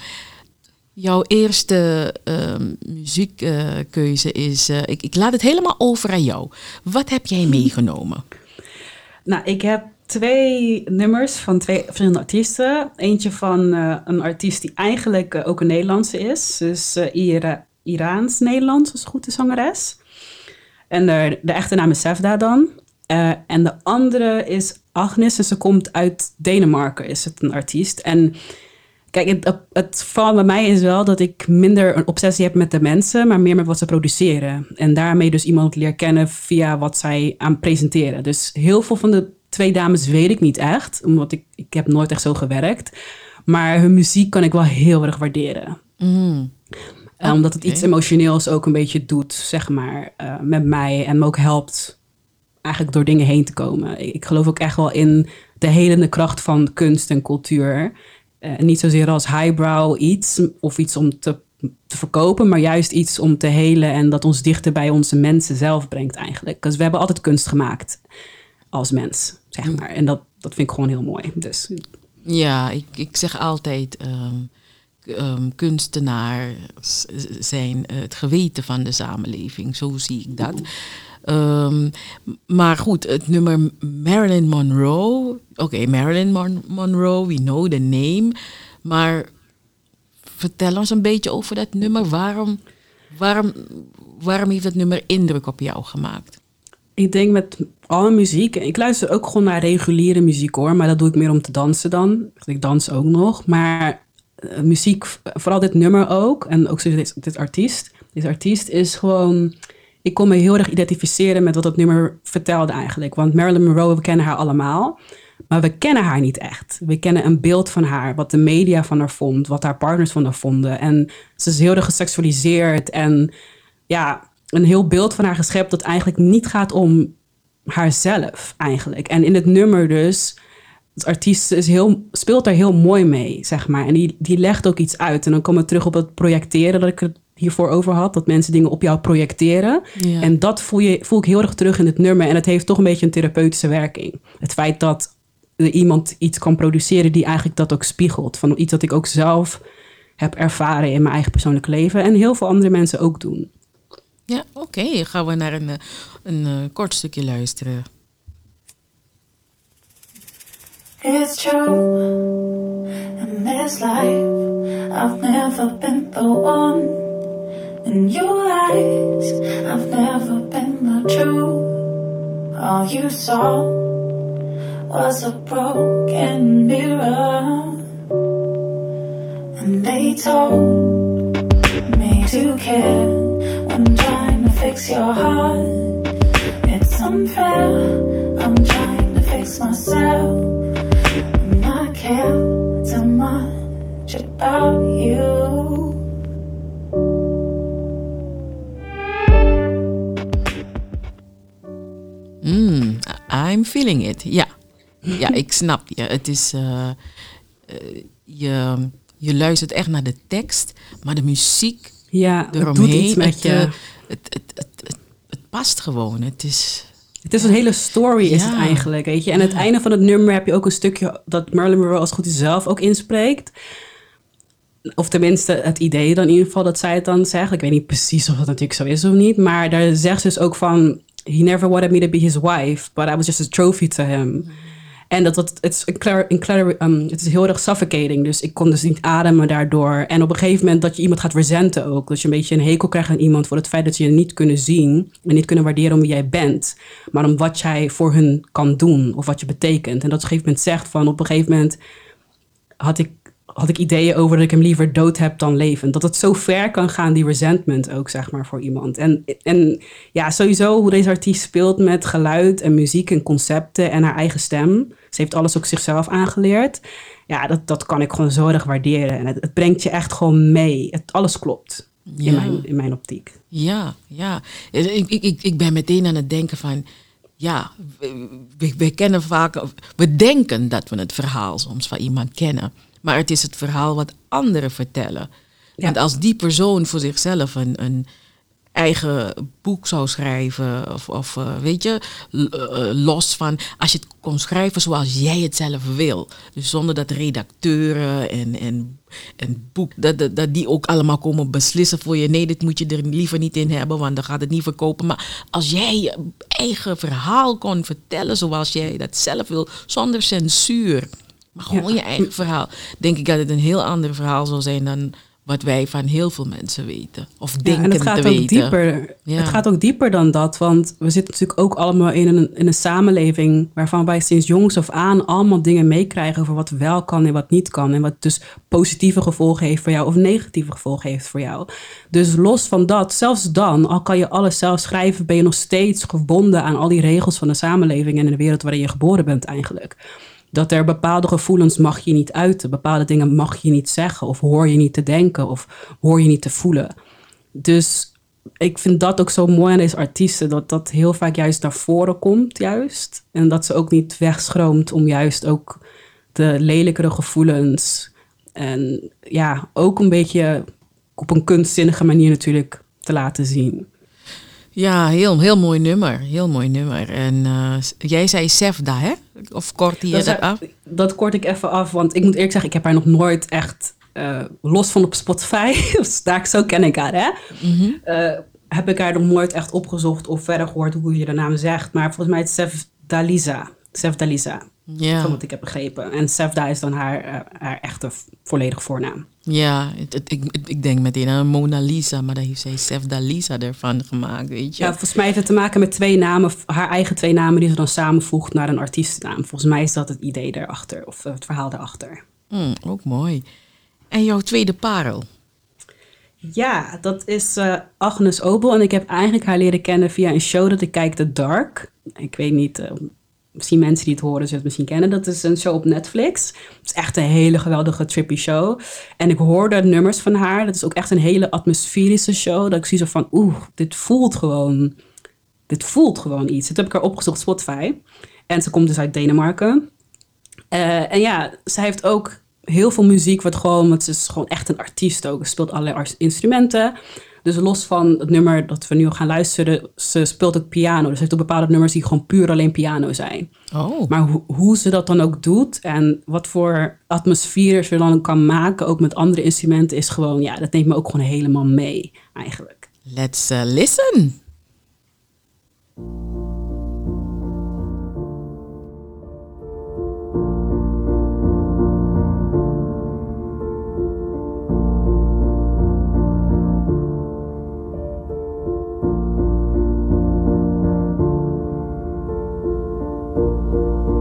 Jouw eerste uh, muziekkeuze is. Uh, ik, ik laat het helemaal over aan jou. Wat heb jij (laughs) meegenomen? Nou, ik heb twee nummers van twee verschillende artiesten. Eentje van eh, een artiest die eigenlijk eh, ook een Nederlandse is. Dus Ira Iraans-Nederlands, als goed de zangeres. En de, de echte naam is Sefda dan. en de andere is Agnes en ze komt uit Denemarken, is het een artiest. En kijk, het, het bij mij is wel dat ik minder een obsessie heb met de mensen, maar meer met wat ze produceren. En daarmee dus iemand leer kennen via wat zij aan presenteren. Dus heel veel van de twee dames weet ik niet echt, omdat ik, ik heb nooit echt zo gewerkt. Maar hun muziek kan ik wel heel erg waarderen. Mm. Omdat het iets emotioneels ook een beetje doet, zeg maar, uh, met mij. En me ook helpt eigenlijk door dingen heen te komen. Ik geloof ook echt wel in de helende kracht van kunst en cultuur. Uh, niet zozeer als highbrow iets of iets om te, te verkopen, maar juist iets om te helen en dat ons dichter bij onze mensen zelf brengt eigenlijk. Dus we hebben altijd kunst gemaakt als mens, zeg mm. maar. En dat, dat vind ik gewoon heel mooi. Dus. Ja, ik, ik zeg altijd, um, kunstenaar zijn het geweten van de samenleving. Zo zie ik dat. Um, maar goed, het nummer Marilyn Monroe. Oké, Marilyn Monroe, we know the name. Maar vertel ons een beetje over dat nummer. Waarom, waarom, waarom heeft het nummer indruk op jou gemaakt? Ik denk met alle muziek. Ik luister ook gewoon naar reguliere muziek hoor. Maar dat doe ik meer om te dansen dan. Ik dans ook nog. Maar muziek, vooral dit nummer ook. En ook dit, dit artiest. Dit artiest is gewoon ik kon me heel erg identificeren met wat dat nummer vertelde eigenlijk. Want Marilyn Monroe, we kennen haar allemaal. Maar we kennen haar niet echt. We kennen een beeld van haar, wat de media van haar vond, wat haar partners van haar vonden. En ze is heel erg geseksualiseerd en ja, een heel beeld van haar geschept dat eigenlijk niet gaat om haarzelf eigenlijk. En in het nummer dus, het artiest is heel, speelt daar heel mooi mee, zeg maar. En die, die legt ook iets uit. En dan komen we terug op het projecteren, dat ik het hiervoor over had. Dat mensen dingen op jou projecteren. En dat voel, je, voel ik heel erg terug in het nummer. En het heeft toch een beetje een therapeutische werking. Het feit dat iemand iets kan produceren die eigenlijk dat ook spiegelt. Van iets dat ik ook zelf heb ervaren in mijn eigen persoonlijke leven. En heel veel andere mensen ook doen. Ja, oké. Okay. Gaan we naar een, een, een kort stukje luisteren. It's true. In this life, I've never been the one. In your eyes, I've never been the true. All you saw was a broken mirror. And they told me to care when trying to fix your heart. It's unfair, I'm trying to fix myself. Care too much about you. Mm, I'm feeling it. Ja. Ja, (laughs) ik snap je. Het is. Uh, je, je luistert echt naar de tekst, maar de muziek. Ja, eromheen, het doet iets met je. Het, het, het, het, het past gewoon. Het is. Het is een hele story, is het eigenlijk. Weet je? En aan het einde van het nummer heb je ook een stukje dat Marilyn Monroe als goed is zelf ook inspreekt. Of tenminste, het idee dan in ieder geval dat zij het dan zegt. Ik weet niet precies of dat natuurlijk zo is of niet. Maar daar zegt ze dus ook van he never wanted me to be his wife, but I was just a trophy to him. En dat, dat het, um, het is heel erg suffocating. Dus ik kon dus niet ademen daardoor. En op een gegeven moment dat je iemand gaat verzenten ook. Dat je een beetje een hekel krijgt aan iemand voor het feit dat ze je niet kunnen zien. En niet kunnen waarderen om wie jij bent. Maar om wat jij voor hun kan doen. Of wat je betekent. En dat op een gegeven moment zegt van op een gegeven moment had ik had ik ideeën over dat ik hem liever dood heb dan levend. Dat het zo ver kan gaan, die resentment ook, zeg maar, voor iemand. En, en ja, sowieso hoe deze artiest speelt met geluid en muziek en concepten en haar eigen stem. Ze heeft alles ook zichzelf aangeleerd. Ja, dat, dat kan ik gewoon zo erg waarderen. En het, het brengt je echt gewoon mee. Het, alles klopt in, mijn, in mijn optiek. Ja, ja. Ik, ik, ik ben meteen aan het denken van ja, we, we, kennen vaak, we denken dat we het verhaal soms van iemand kennen. Maar het is het verhaal wat anderen vertellen. Want als die persoon voor zichzelf een, een eigen boek zou schrijven, of, of uh, weet je, los van als je het kon schrijven zoals jij het zelf wil. Dus zonder dat redacteuren en, en, en boek, dat, dat, dat die ook allemaal komen beslissen voor je. Nee, dit moet je er liever niet in hebben, want dan gaat het niet verkopen. Maar als jij je eigen verhaal kon vertellen zoals jij dat zelf wil, zonder censuur. Maar gewoon je eigen verhaal. Denk ik dat het een heel ander verhaal zou zijn dan wat wij van heel veel mensen weten. Of denken ja, en het gaat ook Dieper. Het gaat ook dieper dan dat. Want we zitten natuurlijk ook allemaal in een, in een samenleving waarvan wij sinds jongs af aan allemaal dingen meekrijgen over wat wel kan en wat niet kan. En wat dus positieve gevolgen heeft voor jou of negatieve gevolgen heeft voor jou. Dus los van dat, zelfs dan, al kan je alles zelf schrijven, ben je nog steeds gebonden aan al die regels van de samenleving en in de wereld waarin je geboren bent eigenlijk dat er bepaalde gevoelens mag je niet uiten, bepaalde dingen mag je niet zeggen of hoor je niet te denken of hoor je niet te voelen. Dus ik vind dat ook zo mooi aan deze artiesten, dat dat heel vaak juist naar voren komt juist. En dat ze ook niet wegschroomt om juist ook de lelijkere gevoelens en ja, ook een beetje op een kunstzinnige manier natuurlijk te laten zien. Ja, heel, heel mooi nummer. Heel mooi nummer. En uh, jij zei Sefda, hè? Of kort je dat, af? Dat kort ik even af, want ik moet eerlijk zeggen, ik heb haar nog nooit echt uh, los van op Spotify. (laughs) dus daar zo ken ik haar, hè? Mm -hmm. uh, heb ik haar nog nooit echt opgezocht of verder gehoord hoe je de naam zegt. Maar volgens mij is het Sefdaliza. Sefdaliza. Ja. Van wat ik heb begrepen. En Sefda is dan haar, uh, haar echte volledige voornaam. Ja, het, ik, ik denk meteen aan Mona Lisa, maar daar heeft zij Sefda Lisa ervan gemaakt, weet je. Ja, volgens mij heeft het te maken met twee namen, haar eigen twee namen die ze dan samenvoegt naar een artiestennaam. Volgens mij is dat het idee daarachter, of het verhaal daarachter. Mm, ook mooi. En jouw tweede parel? Ja, dat is uh, Agnes Obel. En ik heb eigenlijk haar leren kennen via een show dat ik kijk, The Dark. Ik weet niet, uh, misschien mensen die het horen zullen het misschien kennen. Dat is een show op Netflix. Het is echt een hele geweldige trippy show. En ik hoorde nummers van haar. Dat is ook echt een hele atmosferische show. Dat ik zie zo van, oeh, dit voelt gewoon... Dit voelt gewoon iets. Dat heb ik haar opgezocht op Spotify. En ze komt dus uit Denemarken. Uh, en ja, zij heeft ook heel veel muziek wat gewoon... Het is gewoon echt een artiest ook. Ze speelt allerlei instrumenten. Dus los van het nummer dat we nu gaan luisteren, ze speelt ook piano. Dus ze heeft ook bepaalde nummers die gewoon puur alleen piano zijn. Oh. Maar ho hoe ze dat dan ook doet en wat voor atmosfeer ze dan kan maken, ook met andere instrumenten, is gewoon, ja, dat neemt me ook gewoon helemaal mee eigenlijk. Let's uh, listen.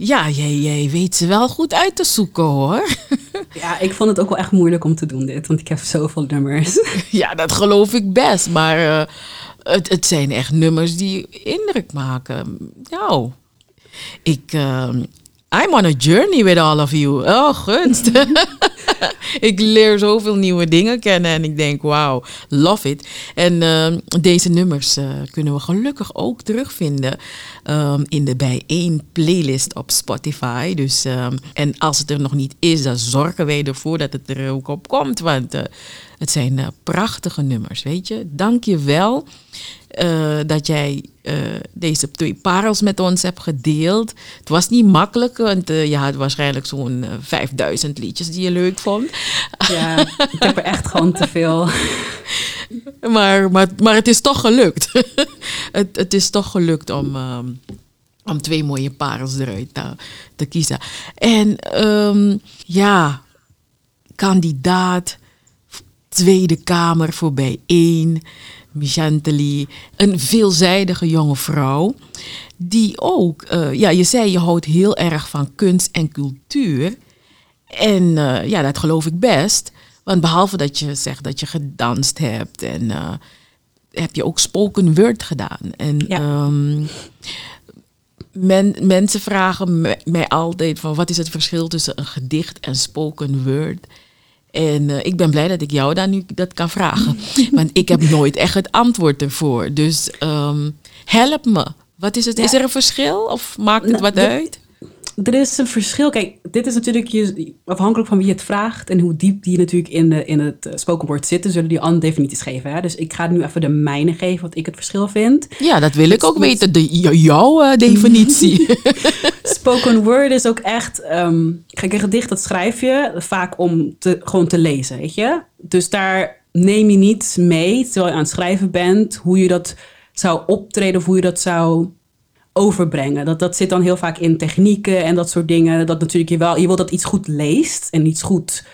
ja, jij, jij weet ze wel goed uit te zoeken hoor. (laughs) Ja, ik vond het ook wel echt moeilijk om te doen dit, want ik heb zoveel nummers. (laughs) Ja, dat geloof ik best, maar uh, het, het zijn echt nummers die indruk maken. Nou, ik, uh, I'm on a journey with all of you. Oh, gunst. (laughs) (laughs) ik leer zoveel nieuwe dingen kennen en ik denk, wauw, love it. En uh, deze nummers uh, kunnen we gelukkig ook terugvinden um, in de bijeen playlist op Spotify. Dus, um, en als het er nog niet is, dan zorgen wij ervoor dat het er ook op komt. Want uh, het zijn uh, prachtige nummers, weet je. Dank je wel. Uh, dat jij uh, deze twee parels met ons hebt gedeeld. Het was niet makkelijk, want je had waarschijnlijk zo'n 5000 liedjes die je leuk vond. Ja, ik heb er echt gewoon te veel. (laughs) maar, maar, maar het is toch gelukt. (laughs) het, het is toch gelukt om, um, om twee mooie parels eruit te, te kiezen. En um, ja, kandidaat Tweede Kamer voor bijeen. Michanteli, een veelzijdige jonge vrouw. Die ook, uh, ja, je zei je houdt heel erg van kunst en cultuur. En uh, ja, dat geloof ik best. Want behalve dat je zegt dat je gedanst hebt en uh, heb je ook spoken word gedaan. En Ja. ehm, men, mensen vragen mij altijd van wat is het verschil tussen een gedicht en spoken word. En eh, ik ben blij dat ik jou daar nu dat kan vragen. (laughs) Want ik heb nooit echt het antwoord ervoor. Dus ehm, help me. Wat is het? Ja. Is er een verschil of maakt het Nou, wat de- uit? Er is een verschil. Kijk, dit is natuurlijk je, afhankelijk van wie het vraagt en hoe diep die natuurlijk in, de, in het eh, spoken word zitten, zullen die andere definities geven. Hè? Dus ik ga nu even de mijne geven, wat ik het verschil vind. Ja, dat wil ik ook met- weten. De, jouw eh, definitie. (laughs) (laughs) Spoken word is ook echt. ehm kijk, een gedicht dat schrijf je vaak om te, gewoon te lezen, weet je. Dus daar neem je niet mee terwijl je aan het schrijven bent hoe je dat zou optreden of hoe je dat zou overbrengen. Dat, dat zit dan heel vaak in technieken en dat soort dingen. Dat natuurlijk je wel, je wil dat iets goed leest en iets goed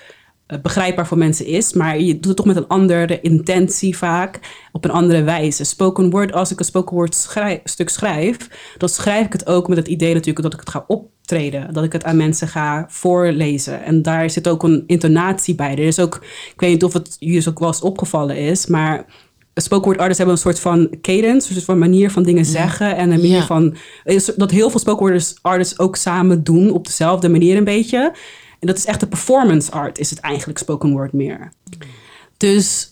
eh, begrijpbaar voor mensen is, maar je doet het toch met een andere intentie vaak, op een andere wijze. Spoken word, als ik een spoken word schrij- stuk schrijf, dan schrijf ik het ook met het idee natuurlijk dat ik het ga optreden, dat ik het aan mensen ga voorlezen. En daar zit ook een intonatie bij. Er is ook, ik weet niet of het jullie ook wel eens opgevallen is, maar spoken word artists hebben een soort van cadence, een soort van manier van dingen zeggen en een manier Ja. van dat heel veel spoken word artists ook samen doen op dezelfde manier een beetje. En dat is echt de performance art, is het eigenlijk spoken word meer. Dus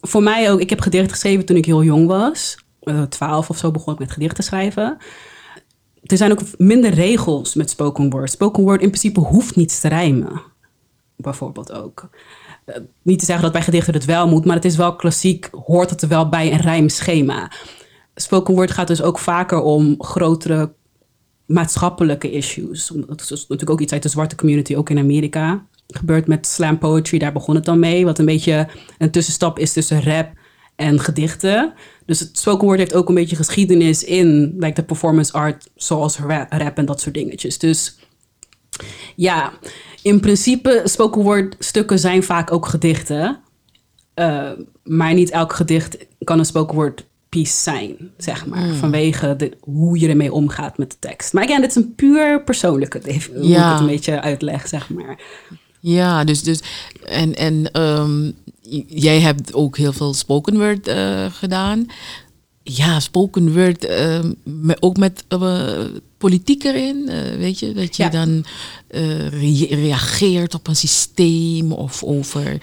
voor mij ook, ik heb gedichten geschreven toen ik heel jong was. Eh, Twaalf of zo begon ik met gedichten schrijven. Er zijn ook minder regels met spoken word. Spoken word in principe hoeft niet te rijmen. Bijvoorbeeld ook. Eh, niet te zeggen dat bij gedichten het wel moet, maar het is wel klassiek, hoort het er wel bij een rijmschema. Spoken word gaat dus ook vaker om grotere maatschappelijke issues. Dat is natuurlijk ook iets uit de zwarte community, ook in Amerika. Gebeurt met slam poetry, daar begon het dan mee. Wat een beetje een tussenstap is tussen rap en gedichten. Dus het spoken word heeft ook een beetje geschiedenis in like, de performance art, zoals ra- rap en dat soort dingetjes. Dus ja, in principe, spoken word stukken zijn vaak ook gedichten. Uh, maar niet elk gedicht kan een spoken word piece zijn, zeg maar. Vanwege de, hoe je ermee omgaat met de tekst. Maar again, dit is een puur persoonlijke, hoe ik Ja. het een beetje uitleg, zeg maar. Ja, dus, dus en, en ehm, jij hebt ook heel veel spoken word eh, gedaan. Ja, spoken word, me- ook met eh, politiek erin, eh, weet je, dat je Ja. dan eh, re- reageert op een systeem of over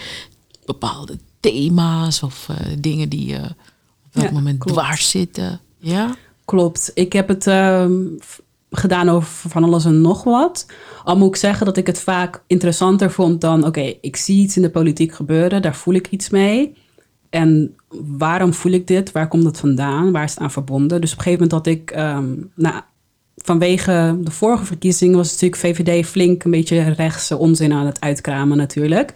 bepaalde thema's of dingen die op dat Ja, moment klopt. dwars zitten. Ja, Klopt. Ik heb het ehm, gedaan over van alles en nog wat. Al moet ik zeggen dat ik het vaak interessanter vond dan... oké, ik zie iets in de politiek gebeuren, daar voel ik iets mee. En waarom voel ik dit? Waar komt het vandaan? Waar is het aan verbonden? Dus op een gegeven moment had ik... ehm, nou, vanwege de vorige verkiezingen was natuurlijk VVD flink een beetje rechtse onzin aan het uitkramen natuurlijk.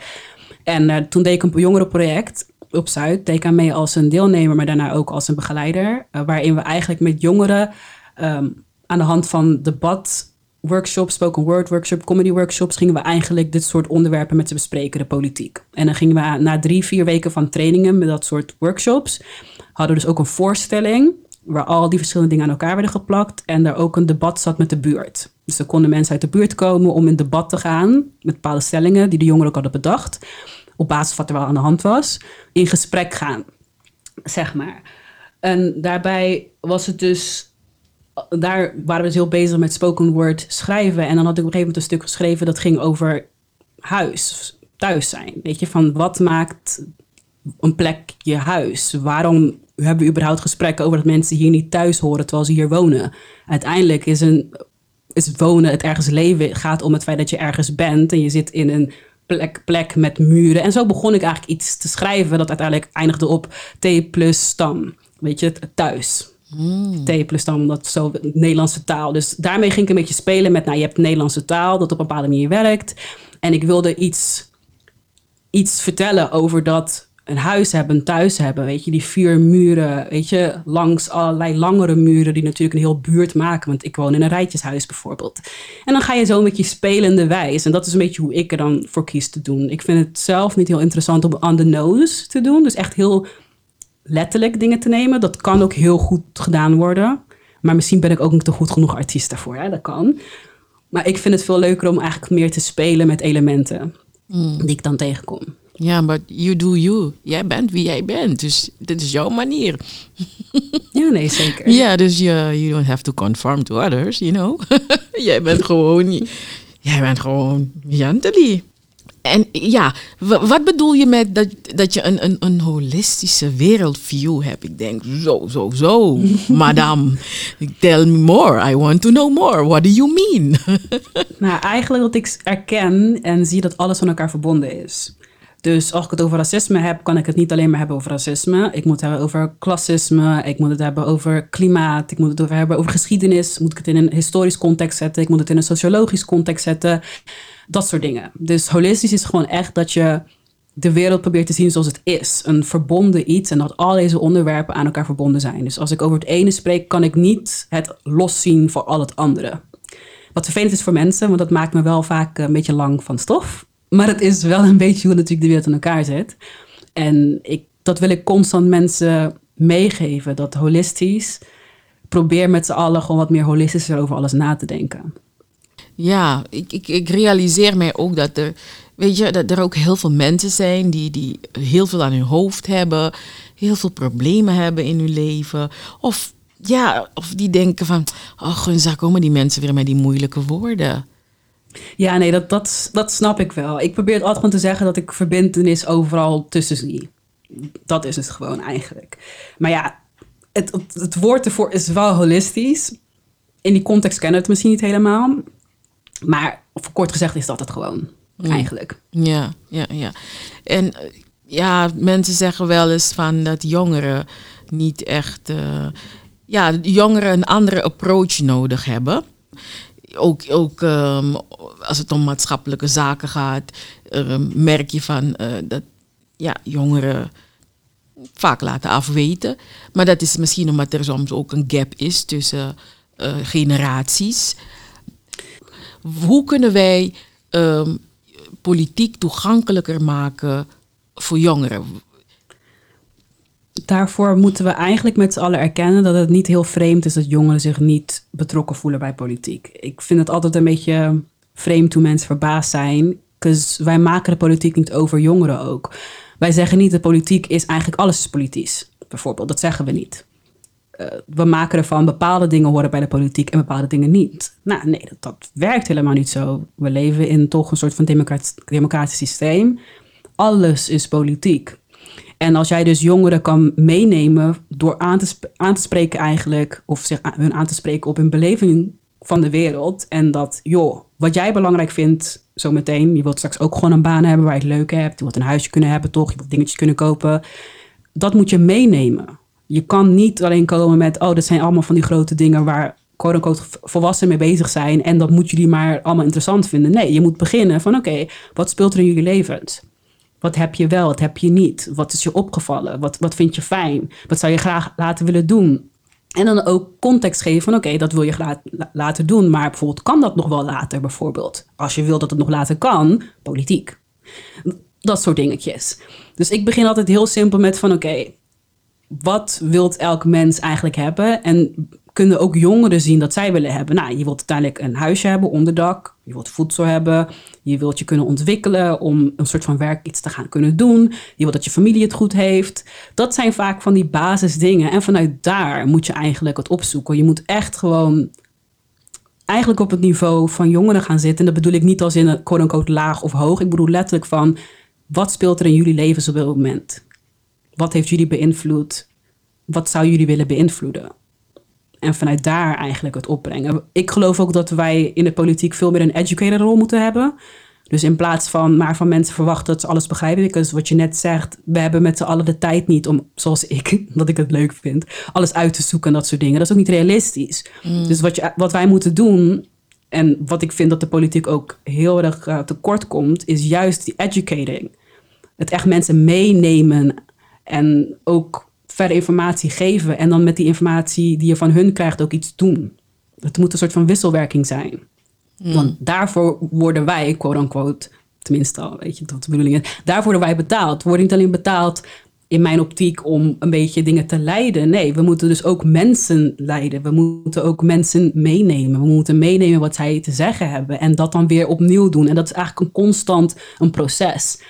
En eh, toen deed ik een jongerenproject op Zuid. Deed ik aan mee als een deelnemer, maar daarna ook als een begeleider. eh, waarin we eigenlijk met jongeren ehm, aan de hand van debat workshops, spoken word workshop, comedy workshops, gingen we eigenlijk dit soort onderwerpen met ze bespreken, de politiek. En dan gingen we na drie, vier weken van trainingen met dat soort workshops, hadden we dus ook een voorstelling waar al die verschillende dingen aan elkaar werden geplakt en daar ook een debat zat met de buurt. Dus er konden mensen uit de buurt komen om in debat te gaan met bepaalde stellingen die de jongeren ook hadden bedacht, op basis van wat er wel aan de hand was, in gesprek gaan, zeg maar. En daarbij was het dus daar waren we dus heel bezig met spoken word schrijven. En dan had ik op een gegeven moment een stuk geschreven dat ging over huis, thuis zijn. Weet je, van wat maakt een plek je huis? Waarom hebben we überhaupt gesprekken over dat mensen hier niet thuis horen terwijl ze hier wonen? Uiteindelijk is, een, is wonen, het ergens leven, gaat om het feit dat je ergens bent en je zit in een plek, plek met muren. En zo begon ik eigenlijk iets te schrijven dat uiteindelijk eindigde op T plus stam. Weet je, het thuis. T plus dan dat zo Nederlandse taal. Dus daarmee ging ik een beetje spelen met, nou, je hebt Nederlandse taal dat op een bepaalde manier werkt. En ik wilde iets, iets vertellen over dat een huis hebben, thuis hebben. Weet je, die vier muren, weet je, langs allerlei langere muren die natuurlijk een heel buurt maken. Want ik woon in een rijtjeshuis bijvoorbeeld. En dan ga je zo een beetje spelende wijs. En dat is een beetje hoe ik er dan voor kies te doen. Ik vind het zelf niet heel interessant om on the nose te doen. Dus echt heel letterlijk dingen te nemen. Dat kan ook heel goed gedaan worden. Maar misschien ben ik ook niet te goed genoeg artiest daarvoor. Hè? Dat kan. Maar ik vind het veel leuker om eigenlijk meer te spelen met elementen die ik dan tegenkom. Ja, maar you do you. Jij bent wie jij bent. Dus dit is jouw manier. (laughs) Ja, nee, zeker. Ja, dus je you don't have to conform to others, you know. (laughs) jij bent gewoon... Jij bent gewoon gently. En ja, wat bedoel je met dat, dat je een, een, een holistische wereldview hebt? Ik denk, zo, zo, zo, (laughs) madame, tell me more. I want to know more. What do you mean? (laughs) nou, eigenlijk dat ik erken en zie dat alles van elkaar verbonden is. Dus als ik het over racisme heb, kan ik het niet alleen maar hebben over racisme. Ik moet het hebben over klassisme, ik moet het hebben over klimaat, ik moet het hebben over geschiedenis. Moet ik het in een historisch context zetten, ik moet het in een sociologisch context zetten. Dat soort dingen. Dus holistisch is gewoon echt dat je de wereld probeert te zien zoals het is. Een verbonden iets en dat al deze onderwerpen aan elkaar verbonden zijn. Dus als ik over het ene spreek, kan ik niet het loszien voor al het andere. Wat vervelend is voor mensen, want dat maakt me wel vaak een beetje lang van stof. Maar het is wel een beetje hoe natuurlijk de wereld in elkaar zit. En ik, dat wil ik constant mensen meegeven. Dat holistisch. Probeer met z'n allen gewoon wat meer holistischer over alles na te denken. Ja, ik, ik, ik realiseer mij ook dat er, weet je, dat er ook heel veel mensen zijn die, die heel veel aan hun hoofd hebben, heel veel problemen hebben in hun leven. Of ja, of die denken van, oh gunza, komen die mensen weer met die moeilijke woorden. Ja, nee, dat, dat, dat snap ik wel. Ik probeer het altijd gewoon te zeggen dat ik verbindenis overal tussen zie. Dat is het gewoon eigenlijk. Maar ja, het, het, woord ervoor is wel holistisch. In die context kennen we het misschien niet helemaal. Maar voor kort gezegd is dat het gewoon, eigenlijk. Ja, ja, ja. En ja, mensen zeggen wel eens van dat jongeren niet echt... Uh, ja, jongeren een andere approach nodig hebben ook, ook um, als het om maatschappelijke zaken gaat, um, merk je van uh, dat ja, jongeren vaak laten afweten. Maar dat is misschien omdat er soms ook een gap is tussen uh, generaties. Hoe kunnen wij um, politiek toegankelijker maken voor jongeren? Daarvoor moeten we eigenlijk met z'n allen erkennen dat het niet heel vreemd is dat jongeren zich niet betrokken voelen bij politiek. Ik vind het altijd een beetje vreemd hoe mensen verbaasd zijn. Dus wij maken de politiek niet over jongeren ook. Wij zeggen niet dat politiek is eigenlijk alles is politisch. Bijvoorbeeld, dat zeggen we niet. Uh, we maken ervan bepaalde dingen horen bij de politiek en bepaalde dingen niet. Nou, nee, dat werkt helemaal niet zo. We leven in toch een soort van democratisch systeem. Alles is politiek. En als jij dus jongeren kan meenemen door aan te, aan te spreken eigenlijk, of zich hun aan te spreken op hun beleving van de wereld. En dat, joh, wat jij belangrijk vindt zometeen, je wilt straks ook gewoon een baan hebben waar je het leuk hebt. Je wilt een huisje kunnen hebben, toch? Je wilt dingetjes kunnen kopen. Dat moet je meenemen. Je kan niet alleen komen met, oh, dat zijn allemaal van die grote dingen waar quote-unquote volwassenen mee bezig zijn. En dat moeten jullie maar allemaal interessant vinden. Nee, je moet beginnen van, oké, wat speelt er in jullie levens? Wat heb je wel, wat heb je niet? Wat is je opgevallen? Wat, wat vind je fijn? Wat zou je graag laten willen doen? En dan ook context geven van oké, dat wil je graag laten doen, maar bijvoorbeeld kan dat nog wel later bijvoorbeeld? Als je wil dat het nog later kan, politiek. Dat soort dingetjes. Dus ik begin altijd heel simpel met van oké, wat wilt elk mens eigenlijk hebben? En kunnen ook jongeren zien dat zij willen hebben. Nou, je wilt uiteindelijk een huisje hebben, onderdak. Je wilt voedsel hebben. Je wilt je kunnen ontwikkelen om een soort van werk iets te gaan kunnen doen. Je wilt dat je familie het goed heeft. Dat zijn vaak van die basisdingen. En vanuit daar moet je eigenlijk het opzoeken. Je moet echt gewoon eigenlijk op het niveau van jongeren gaan zitten. En dat bedoel ik niet als in een quote-unquote laag of hoog. Ik bedoel letterlijk van, wat speelt er in jullie leven op dit moment? Wat heeft jullie beïnvloed? Wat zou jullie willen beïnvloeden? En vanuit daar eigenlijk het opbrengen. Ik geloof ook dat wij in de politiek veel meer een educator rol moeten hebben. Dus in plaats van maar van mensen verwachten dat ze alles begrijpen. Dus wat je net zegt, we hebben met z'n allen de tijd niet om, zoals ik, (laughs) wat ik het leuk vind, alles uit te zoeken en dat soort dingen. Dat is ook niet realistisch. Mm. Dus wat, je, wat wij moeten doen, en wat ik vind dat de politiek ook heel erg uh, tekort komt, is juist die educating. Het echt mensen meenemen en ook verder informatie geven en dan met die informatie die je van hun krijgt ook iets doen. Het moet een soort van wisselwerking zijn. Hmm. Want daarvoor worden wij, quote-unquote, tenminste al, weet je, tot de bedoeling is, daarvoor worden wij betaald. We worden niet alleen betaald in mijn optiek om een beetje dingen te leiden. Nee, we moeten dus ook mensen leiden. We moeten ook mensen meenemen. We moeten meenemen wat zij te zeggen hebben en dat dan weer opnieuw doen. En dat is eigenlijk een constant een proces.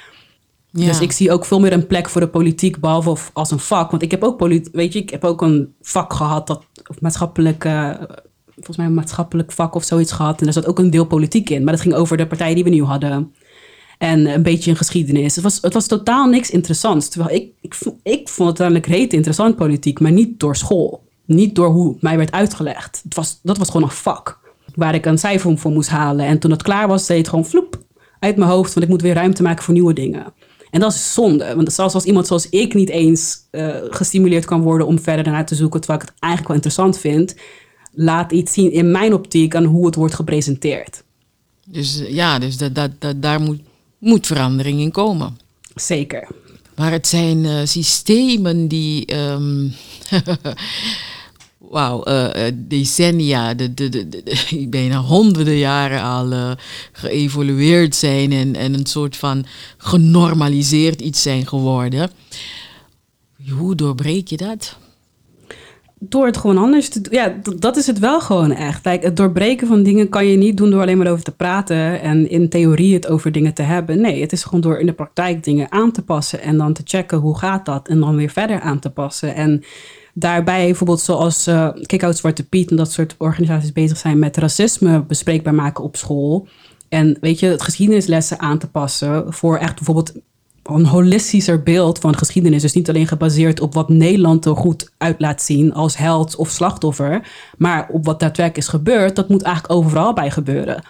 Ja. Dus ik zie ook veel meer een plek voor de politiek, behalve als een vak. Want ik heb ook, weet je, ik heb ook een vak gehad, dat, of maatschappelijk, volgens mij een maatschappelijk vak of zoiets gehad. En daar zat ook een deel politiek in. Maar dat ging over de partij die we nu hadden. En een beetje een geschiedenis. Het was, het was totaal niks interessants. Terwijl ik, ik, ik vond het uiteindelijk reet interessant politiek, maar niet door school. Niet door hoe mij werd uitgelegd. Het was, dat was gewoon een vak waar ik een cijfer voor moest halen. En toen het klaar was, deed het gewoon vloep uit mijn hoofd, want ik moet weer ruimte maken voor nieuwe dingen. En dat is zonde, want zelfs als iemand zoals ik niet eens uh, gestimuleerd kan worden om verder naar te zoeken, terwijl ik het eigenlijk wel interessant vind, laat iets zien in mijn optiek aan hoe het wordt gepresenteerd. Dus ja, dus dat, dat, dat, daar moet, moet verandering in komen. Zeker. Maar het zijn uh, systemen die. Um, (laughs) wauw, uh, decennia, de, de, de, de, (laughs) bijna honderden jaren al uh, geëvolueerd zijn en, en een soort van genormaliseerd iets zijn geworden. Hoe doorbreek je dat? Door het gewoon anders te doen. Ja, dat is het wel gewoon echt. Like, het doorbreken van dingen kan je niet doen door alleen maar over te praten en in theorie het over dingen te hebben. Nee, het is gewoon door in de praktijk dingen aan te passen en dan te checken hoe gaat dat en dan weer verder aan te passen. En daarbij bijvoorbeeld zoals uh, Kick-Out Zwarte Piet en dat soort organisaties bezig zijn met racisme bespreekbaar maken op school. En weet je, het geschiedenislessen aan te passen voor echt bijvoorbeeld een holistischer beeld van geschiedenis. Dus niet alleen gebaseerd op wat Nederland er goed uit laat zien als held of slachtoffer, maar op wat daadwerkelijk is gebeurd. Dat moet eigenlijk overal bij gebeuren.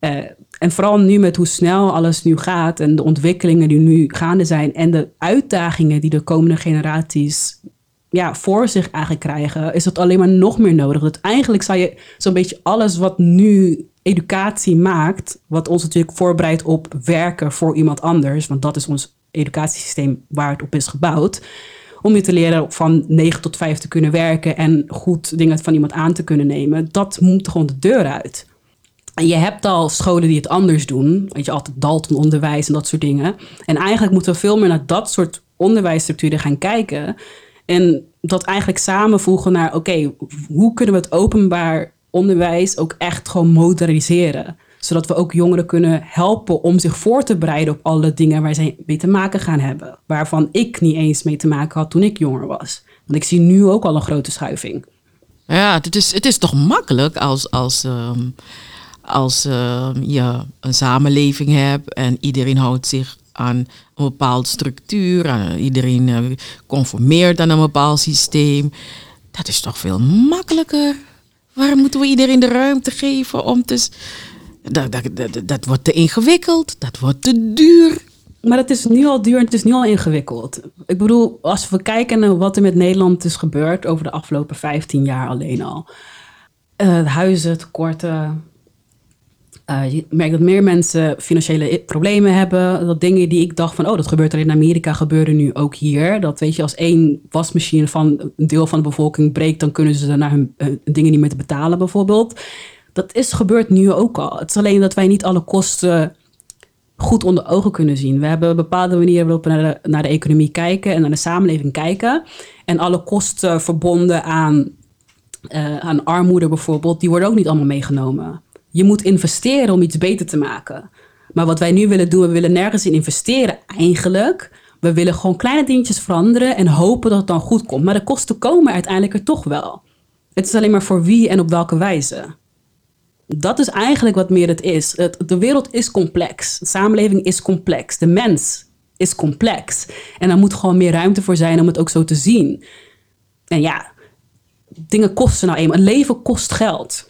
Uh, en vooral nu met hoe snel alles nu gaat en de ontwikkelingen die nu gaande zijn en de uitdagingen die de komende generaties ja, voor zich eigenlijk krijgen, is dat alleen maar nog meer nodig. Dat eigenlijk zou je zo'n beetje alles wat nu educatie maakt, wat ons natuurlijk voorbereidt op werken voor iemand anders, want dat is ons educatiesysteem waar het op is gebouwd. Om je te leren van 9 tot 5 te kunnen werken en goed dingen van iemand aan te kunnen nemen, dat moet gewoon de deur uit. En je hebt al scholen die het anders doen. Weet je, altijd Dalton onderwijs en dat soort dingen. En eigenlijk moeten we veel meer naar dat soort onderwijsstructuren gaan kijken. En dat eigenlijk samenvoegen naar, oké, hoe kunnen we het openbaar onderwijs ook echt gewoon moderniseren? Zodat we ook jongeren kunnen helpen om zich voor te bereiden op alle dingen waar zij mee te maken gaan hebben. Waarvan ik niet eens mee te maken had toen ik jonger was. Want ik zie nu ook al een grote schuiving. Ja, het is, het is toch makkelijk als, als, um, als um, je een samenleving hebt en iedereen houdt zich aan een bepaalde structuur. iedereen uh, conformeert aan een bepaald systeem. Dat is toch veel makkelijker. Waarom moeten we iedereen de ruimte geven om te. Dat, dat, dat, dat wordt te ingewikkeld, dat wordt te duur. Maar het is nu al duur en het is nu al ingewikkeld. Ik bedoel, als we kijken naar wat er met Nederland is gebeurd over de afgelopen 15 jaar alleen al. Uh, huizen, tekorten, uh, je merkt dat meer mensen financiële problemen hebben. Dat dingen die ik dacht van, oh, dat gebeurt alleen in Amerika, gebeuren nu ook hier. Dat weet je, als één wasmachine van een deel van de bevolking breekt, dan kunnen ze naar hun dingen niet meer betalen, bijvoorbeeld. Dat is gebeurd nu ook al. Het is alleen dat wij niet alle kosten goed onder ogen kunnen zien. We hebben bepaalde manieren waarop we naar de, naar de economie kijken en naar de samenleving kijken. En alle kosten verbonden aan, uh, aan armoede bijvoorbeeld, die worden ook niet allemaal meegenomen. Je moet investeren om iets beter te maken. Maar wat wij nu willen doen, we willen nergens in investeren eigenlijk. We willen gewoon kleine dingetjes veranderen en hopen dat het dan goed komt. Maar de kosten komen uiteindelijk er toch wel. Het is alleen maar voor wie en op welke wijze. Dat is eigenlijk wat meer het is. de wereld is complex. De samenleving is complex. De mens is complex. En er moet gewoon meer ruimte voor zijn om het ook zo te zien. En ja, dingen kosten nou eenmaal. Een leven kost geld.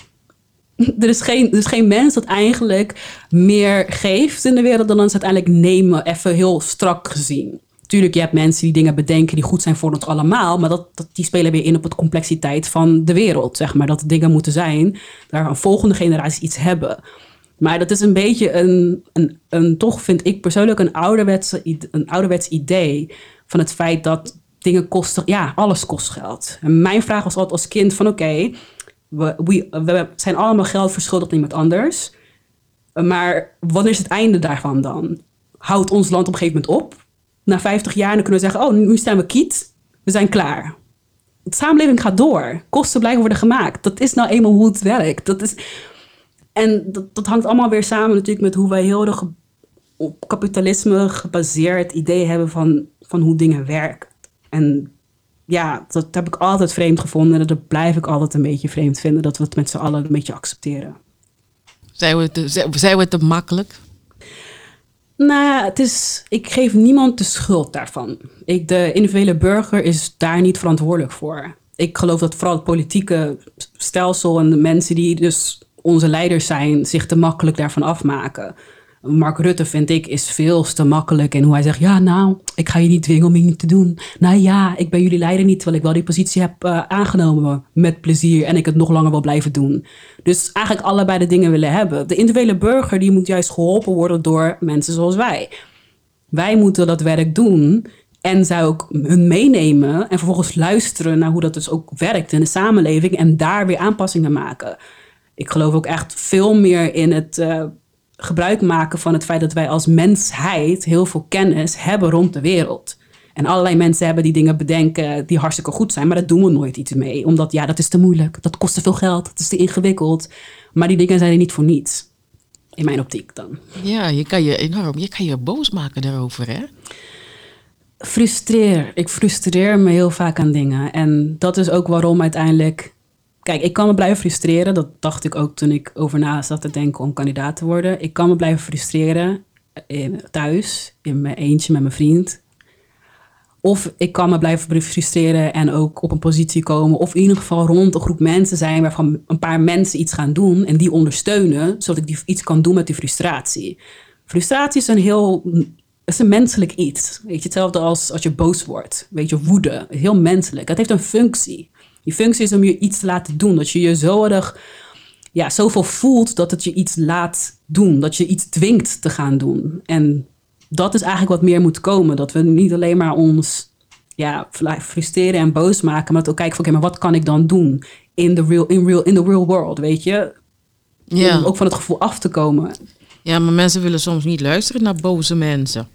(laughs) er is, geen, er is geen mens dat eigenlijk meer geeft in de wereld dan ze uiteindelijk nemen, even heel strak gezien. Tuurlijk, je hebt mensen die dingen bedenken die goed zijn voor ons allemaal, maar dat, dat, die spelen weer in op de complexiteit van de wereld, zeg maar. Dat dingen moeten zijn, daar een volgende generatie iets hebben. Maar dat is een beetje een, een, een toch vind ik persoonlijk een, ouderwetse, een ouderwets idee van het feit dat dingen kosten, ja, alles kost geld. En mijn vraag was altijd als kind van oké, we, we, zijn allemaal geld verschuldigd aan iemand anders. Maar wat is het einde daarvan dan? Houdt ons land op een gegeven moment op? Na 50 jaar dan kunnen we zeggen, oh, nu zijn we kiet. We zijn klaar. De samenleving gaat door. Kosten blijven worden gemaakt. Dat is nou eenmaal hoe het werkt. Dat is... En dat, dat hangt allemaal weer samen natuurlijk met hoe wij heel erg op kapitalisme gebaseerd idee hebben van, van hoe dingen werken. En ja, dat heb ik altijd vreemd gevonden. En dat blijf ik altijd een beetje vreemd vinden. Dat we het met z'n allen een beetje accepteren. Zijn we te, zijn we te makkelijk? Nou het is, ik geef niemand de schuld daarvan. Ik, de individuele burger is daar niet verantwoordelijk voor. Ik geloof dat vooral het politieke stelsel en de mensen die dus onze leiders zijn, zich te makkelijk daarvan afmaken. Mark Rutte, vind ik, is veel te makkelijk in hoe hij zegt: Ja, nou, ik ga je niet dwingen om iets te doen. Nou ja, ik ben jullie leider niet, terwijl ik wel die positie heb uh, aangenomen met plezier en ik het nog langer wil blijven doen. Dus eigenlijk allebei de dingen willen hebben. De individuele burger die moet juist geholpen worden door mensen zoals wij. Wij moeten dat werk doen en zij ook hun meenemen en vervolgens luisteren naar hoe dat dus ook werkt in de samenleving en daar weer aanpassingen maken. Ik geloof ook echt veel meer in het. Uh, gebruik maken van het feit dat wij als mensheid heel veel kennis hebben rond de wereld. En allerlei mensen hebben die dingen bedenken die hartstikke goed zijn, maar daar doen we nooit iets mee. Omdat ja, dat is te moeilijk, dat kost te veel geld, dat is te ingewikkeld. Maar die dingen zijn er niet voor niets. In mijn optiek dan. Ja, je kan je enorm, je kan je boos maken daarover, hè? Frustreer. Ik frustreer me heel vaak aan dingen. En dat is ook waarom uiteindelijk Kijk, ik kan me blijven frustreren. Dat dacht ik ook toen ik over na zat te denken om kandidaat te worden. Ik kan me blijven frustreren in, thuis, in mijn eentje met mijn vriend. Of ik kan me blijven frustreren en ook op een positie komen. Of in ieder geval rond een groep mensen zijn waarvan een paar mensen iets gaan doen en die ondersteunen, zodat ik iets kan doen met die frustratie. Frustratie is een heel is een menselijk iets. Weet je, hetzelfde als als je boos wordt. Weet je, woede. Heel menselijk. Het heeft een functie. Die functie is om je iets te laten doen. Dat je je zo erg, ja, zoveel voelt dat het je iets laat doen. Dat je iets dwingt te gaan doen. En dat is eigenlijk wat meer moet komen. Dat we niet alleen maar ons ja, frustreren en boos maken. Maar dat ook kijken van, oké, maar wat kan ik dan doen in the real, in real, in the real world, weet je? Ja. Om ook van het gevoel af te komen. Ja, maar mensen willen soms niet luisteren naar boze mensen.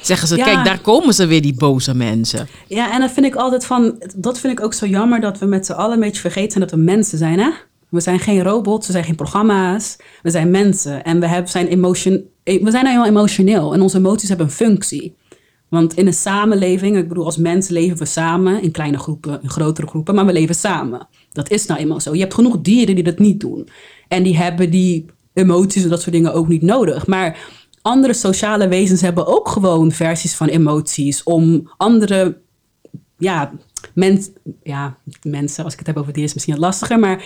Zeggen ze, kijk, daar komen ze weer, die boze mensen. Ja, en dat vind ik altijd van, dat vind ik ook zo jammer dat we met z'n allen een beetje vergeten zijn dat we mensen zijn, hè? We zijn geen robots, we zijn geen programma's, we zijn mensen. En we, hebben, zijn, emotion, we zijn nou heel emotioneel en onze emoties hebben een functie. Want in een samenleving, ik bedoel, als mensen leven we samen, in kleine groepen, in grotere groepen, maar we leven samen. Dat is nou eenmaal zo. Je hebt genoeg dieren die dat niet doen. En die hebben die emoties en dat soort dingen ook niet nodig. Maar andere sociale wezens hebben ook gewoon versies van emoties om andere ja, ja, mensen, als ik het heb over dieren is misschien lastiger, maar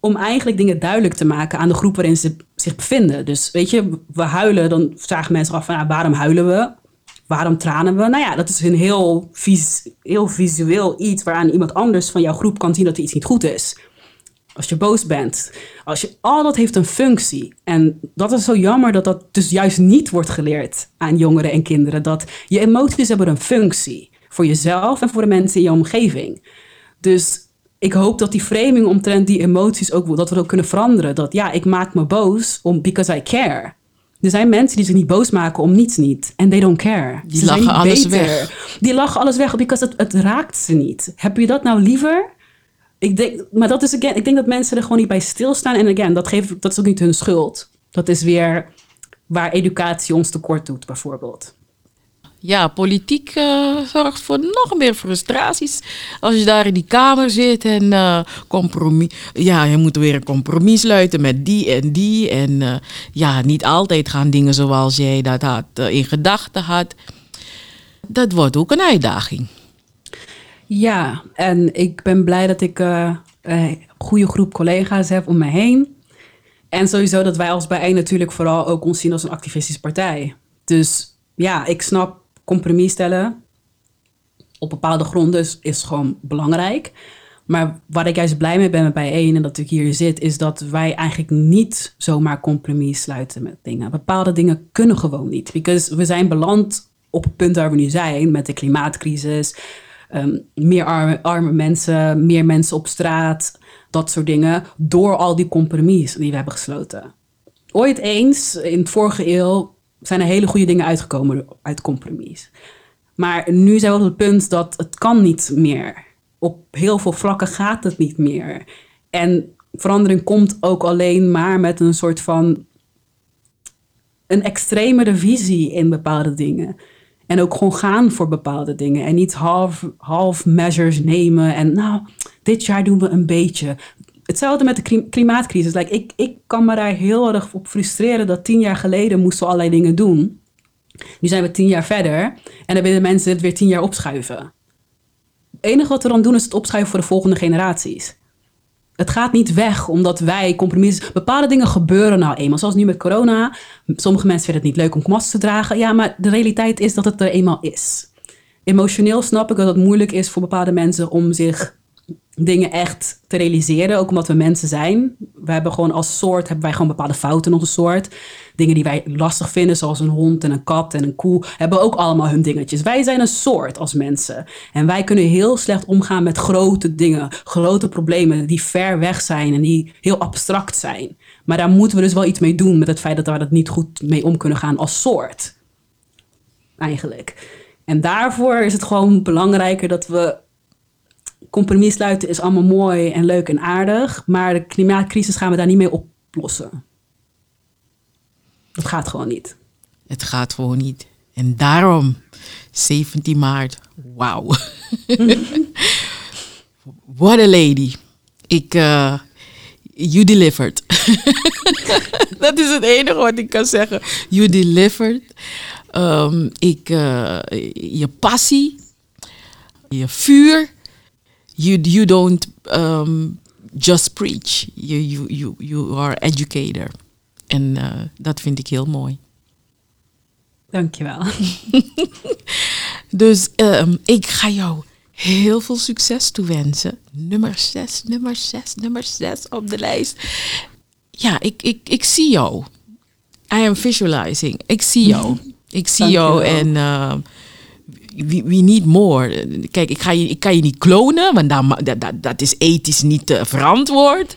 om eigenlijk dingen duidelijk te maken aan de groep waarin ze zich bevinden. Dus weet je, we huilen, dan vragen mensen af van ja, waarom huilen we? Waarom tranen we? Nou ja, dat is een heel, vis, heel visueel iets waaraan iemand anders van jouw groep kan zien dat er iets niet goed is als je boos bent. Als je, al dat heeft een functie. En dat is zo jammer dat dat dus juist niet wordt geleerd aan jongeren en kinderen. Dat je emoties hebben een functie. Voor jezelf en voor de mensen in je omgeving. Dus ik hoop dat die framing omtrent die emoties ook, dat we ook kunnen veranderen. Dat ja, ik maak me boos om because I care. Er zijn mensen die zich niet boos maken om niets niet. En they don't care. Die lachen alles weg. Die lachen alles weg, because het, het raakt ze niet. Heb je dat nou liever ik denk, maar dat is again, ik denk dat mensen er gewoon niet bij stilstaan. En again, dat, geeft, dat is ook niet hun schuld. Dat is weer waar educatie ons tekort doet, bijvoorbeeld. Ja, politiek uh, zorgt voor nog meer frustraties. Als je daar in die kamer zit en uh, compromis. Ja, je moet weer een compromis sluiten met die en die. En uh, ja, niet altijd gaan dingen zoals jij dat had, in gedachten had. Dat wordt ook een uitdaging. Ja, en ik ben blij dat ik een goede groep collega's heb om me heen. En sowieso dat wij als bijeen natuurlijk vooral ook ons zien als een activistische partij. Dus ja, ik snap compromis stellen op bepaalde gronden is, is gewoon belangrijk. Maar waar ik juist blij mee ben met bijeen en dat ik hier zit, is dat wij eigenlijk niet zomaar compromis sluiten met dingen. Bepaalde dingen kunnen gewoon niet. Because we zijn beland op het punt waar we nu zijn met de klimaatcrisis Ehm, meer arme, arme mensen, meer mensen op straat, dat soort dingen, door al die compromissen die we hebben gesloten. Ooit eens, in het vorige eeuw, zijn er hele goede dingen uitgekomen uit compromis. Maar nu zijn we op het punt dat het kan niet meer. Op heel veel vlakken gaat het niet meer. En verandering komt ook alleen maar met een soort van een extremere visie in bepaalde dingen. En ook gewoon gaan voor bepaalde dingen. En niet half, half measures nemen. En nou, dit jaar doen we een beetje. Hetzelfde met de klimaatcrisis. Like, ik, ik kan me daar heel erg op frustreren dat tien jaar geleden moesten we allerlei dingen doen. Nu zijn we tien jaar verder en dan willen mensen het weer tien jaar opschuiven. Het enige wat we dan doen is het opschuiven voor de volgende generaties. Het gaat niet weg omdat wij compromissen. Bepaalde dingen gebeuren nou eenmaal. Zoals nu met corona. Sommige mensen vinden het niet leuk om mask te dragen. Ja, maar de realiteit is dat het er eenmaal is. Emotioneel snap ik dat het moeilijk is voor bepaalde mensen om zich dingen echt te realiseren. Ook omdat we mensen zijn. We hebben gewoon als soort, hebben wij gewoon bepaalde fouten in onze soort. Dingen die wij lastig vinden, zoals een hond en een kat en een koe, hebben ook allemaal hun dingetjes. Wij zijn een soort als mensen. En wij kunnen heel slecht omgaan met grote dingen, grote problemen die ver weg zijn en die heel abstract zijn. Maar daar moeten we dus wel iets mee doen met het feit dat we dat niet goed mee om kunnen gaan als soort. Eigenlijk. En daarvoor is het gewoon belangrijker dat we compromis sluiten is allemaal mooi en leuk en aardig, maar de klimaatcrisis gaan we daar niet mee oplossen. Het gaat gewoon niet. Het gaat gewoon niet. En daarom, 17 maart, wauw. (laughs) What a lady. Ik, uh, you delivered. (laughs) Dat is het enige wat ik kan zeggen. You delivered. Um, ik, uh, je passie, je vuur you you don't um, just preach. You, you, you, you are educator. En uh, dat vind ik heel mooi. Dankjewel. (laughs) dus um, ik ga jou heel veel succes toewensen. Nummer 6, nummer 6, nummer 6 op de lijst. Ja, ik, ik, ik zie jou. I am visualizing. Ik zie jou. (laughs) Ik zie jou en uh, we, we need more. Kijk, ik, ga je, ik kan je niet klonen, want dat, dat, dat is ethisch niet uh, verantwoord.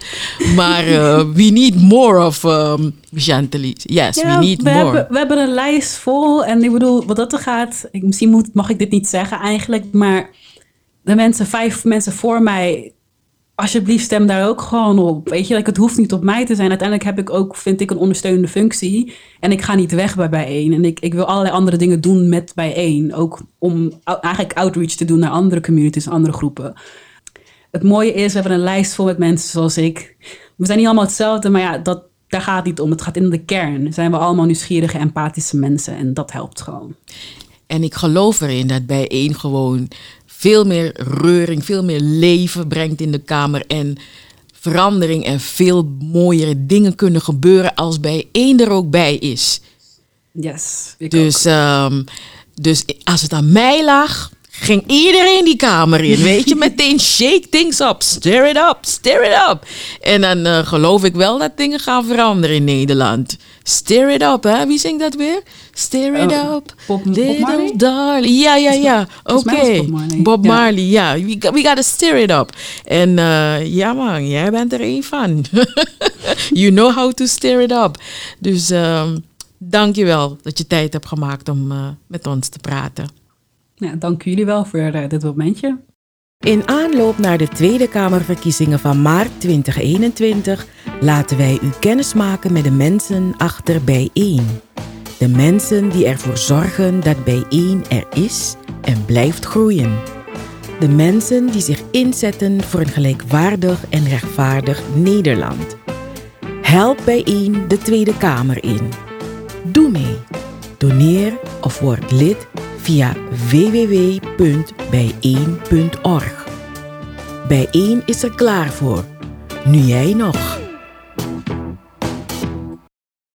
Maar (laughs) uh, we need more of um, Chantelie. Yes, we need we more. Hebben, we hebben een lijst vol. En ik bedoel, wat dat er gaat... Ik, misschien moet, mag ik dit niet zeggen eigenlijk, maar... De mensen, vijf mensen voor mij alsjeblieft stem daar ook gewoon op. Weet je, like, het hoeft niet op mij te zijn. Uiteindelijk heb ik ook, vind ik, een ondersteunende functie. En ik ga niet weg bij bijeen. En ik, ik wil allerlei andere dingen doen met bijeen. Ook om eigenlijk outreach te doen naar andere communities, andere groepen. Het mooie is, we hebben een lijst vol met mensen zoals ik. We zijn niet allemaal hetzelfde, maar ja, dat, daar gaat het niet om. Het gaat in de kern. Zijn we allemaal nieuwsgierige, empathische mensen. En dat helpt gewoon. En ik geloof erin dat bijeen gewoon veel meer reuring, veel meer leven brengt in de kamer. En verandering en veel mooiere dingen kunnen gebeuren als bij één er ook bij is. Yes. Dus, um, dus als het aan mij lag, ging iedereen die kamer in. (laughs) Weet je, meteen shake things up, stir it up, stir it up. En dan uh, geloof ik wel dat dingen gaan veranderen in Nederland. Stir it up, hè? Wie zingt dat weer? Stir it oh, up, Bob, Bob Marley? darling. Ja, ja, ja. Oké. Okay. Bob Marley, Bob Marley ja. We, we gotta stir it up. En uh, ja man, jij bent er één van. (laughs) you know how to stir it up. Dus um, dank je wel dat je tijd hebt gemaakt om uh, met ons te praten. Ja, dank jullie wel voor uh, dit momentje. In aanloop naar de Tweede Kamerverkiezingen van maart 2021 laten wij u kennismaken met de mensen achter Bijeen. De mensen die ervoor zorgen dat Bijeen er is en blijft groeien. De mensen die zich inzetten voor een gelijkwaardig en rechtvaardig Nederland. Help Bijeen de Tweede Kamer in. Doe mee. Doneer of word lid via www.bijeen.org. Bijeen is er klaar voor. Nu jij nog.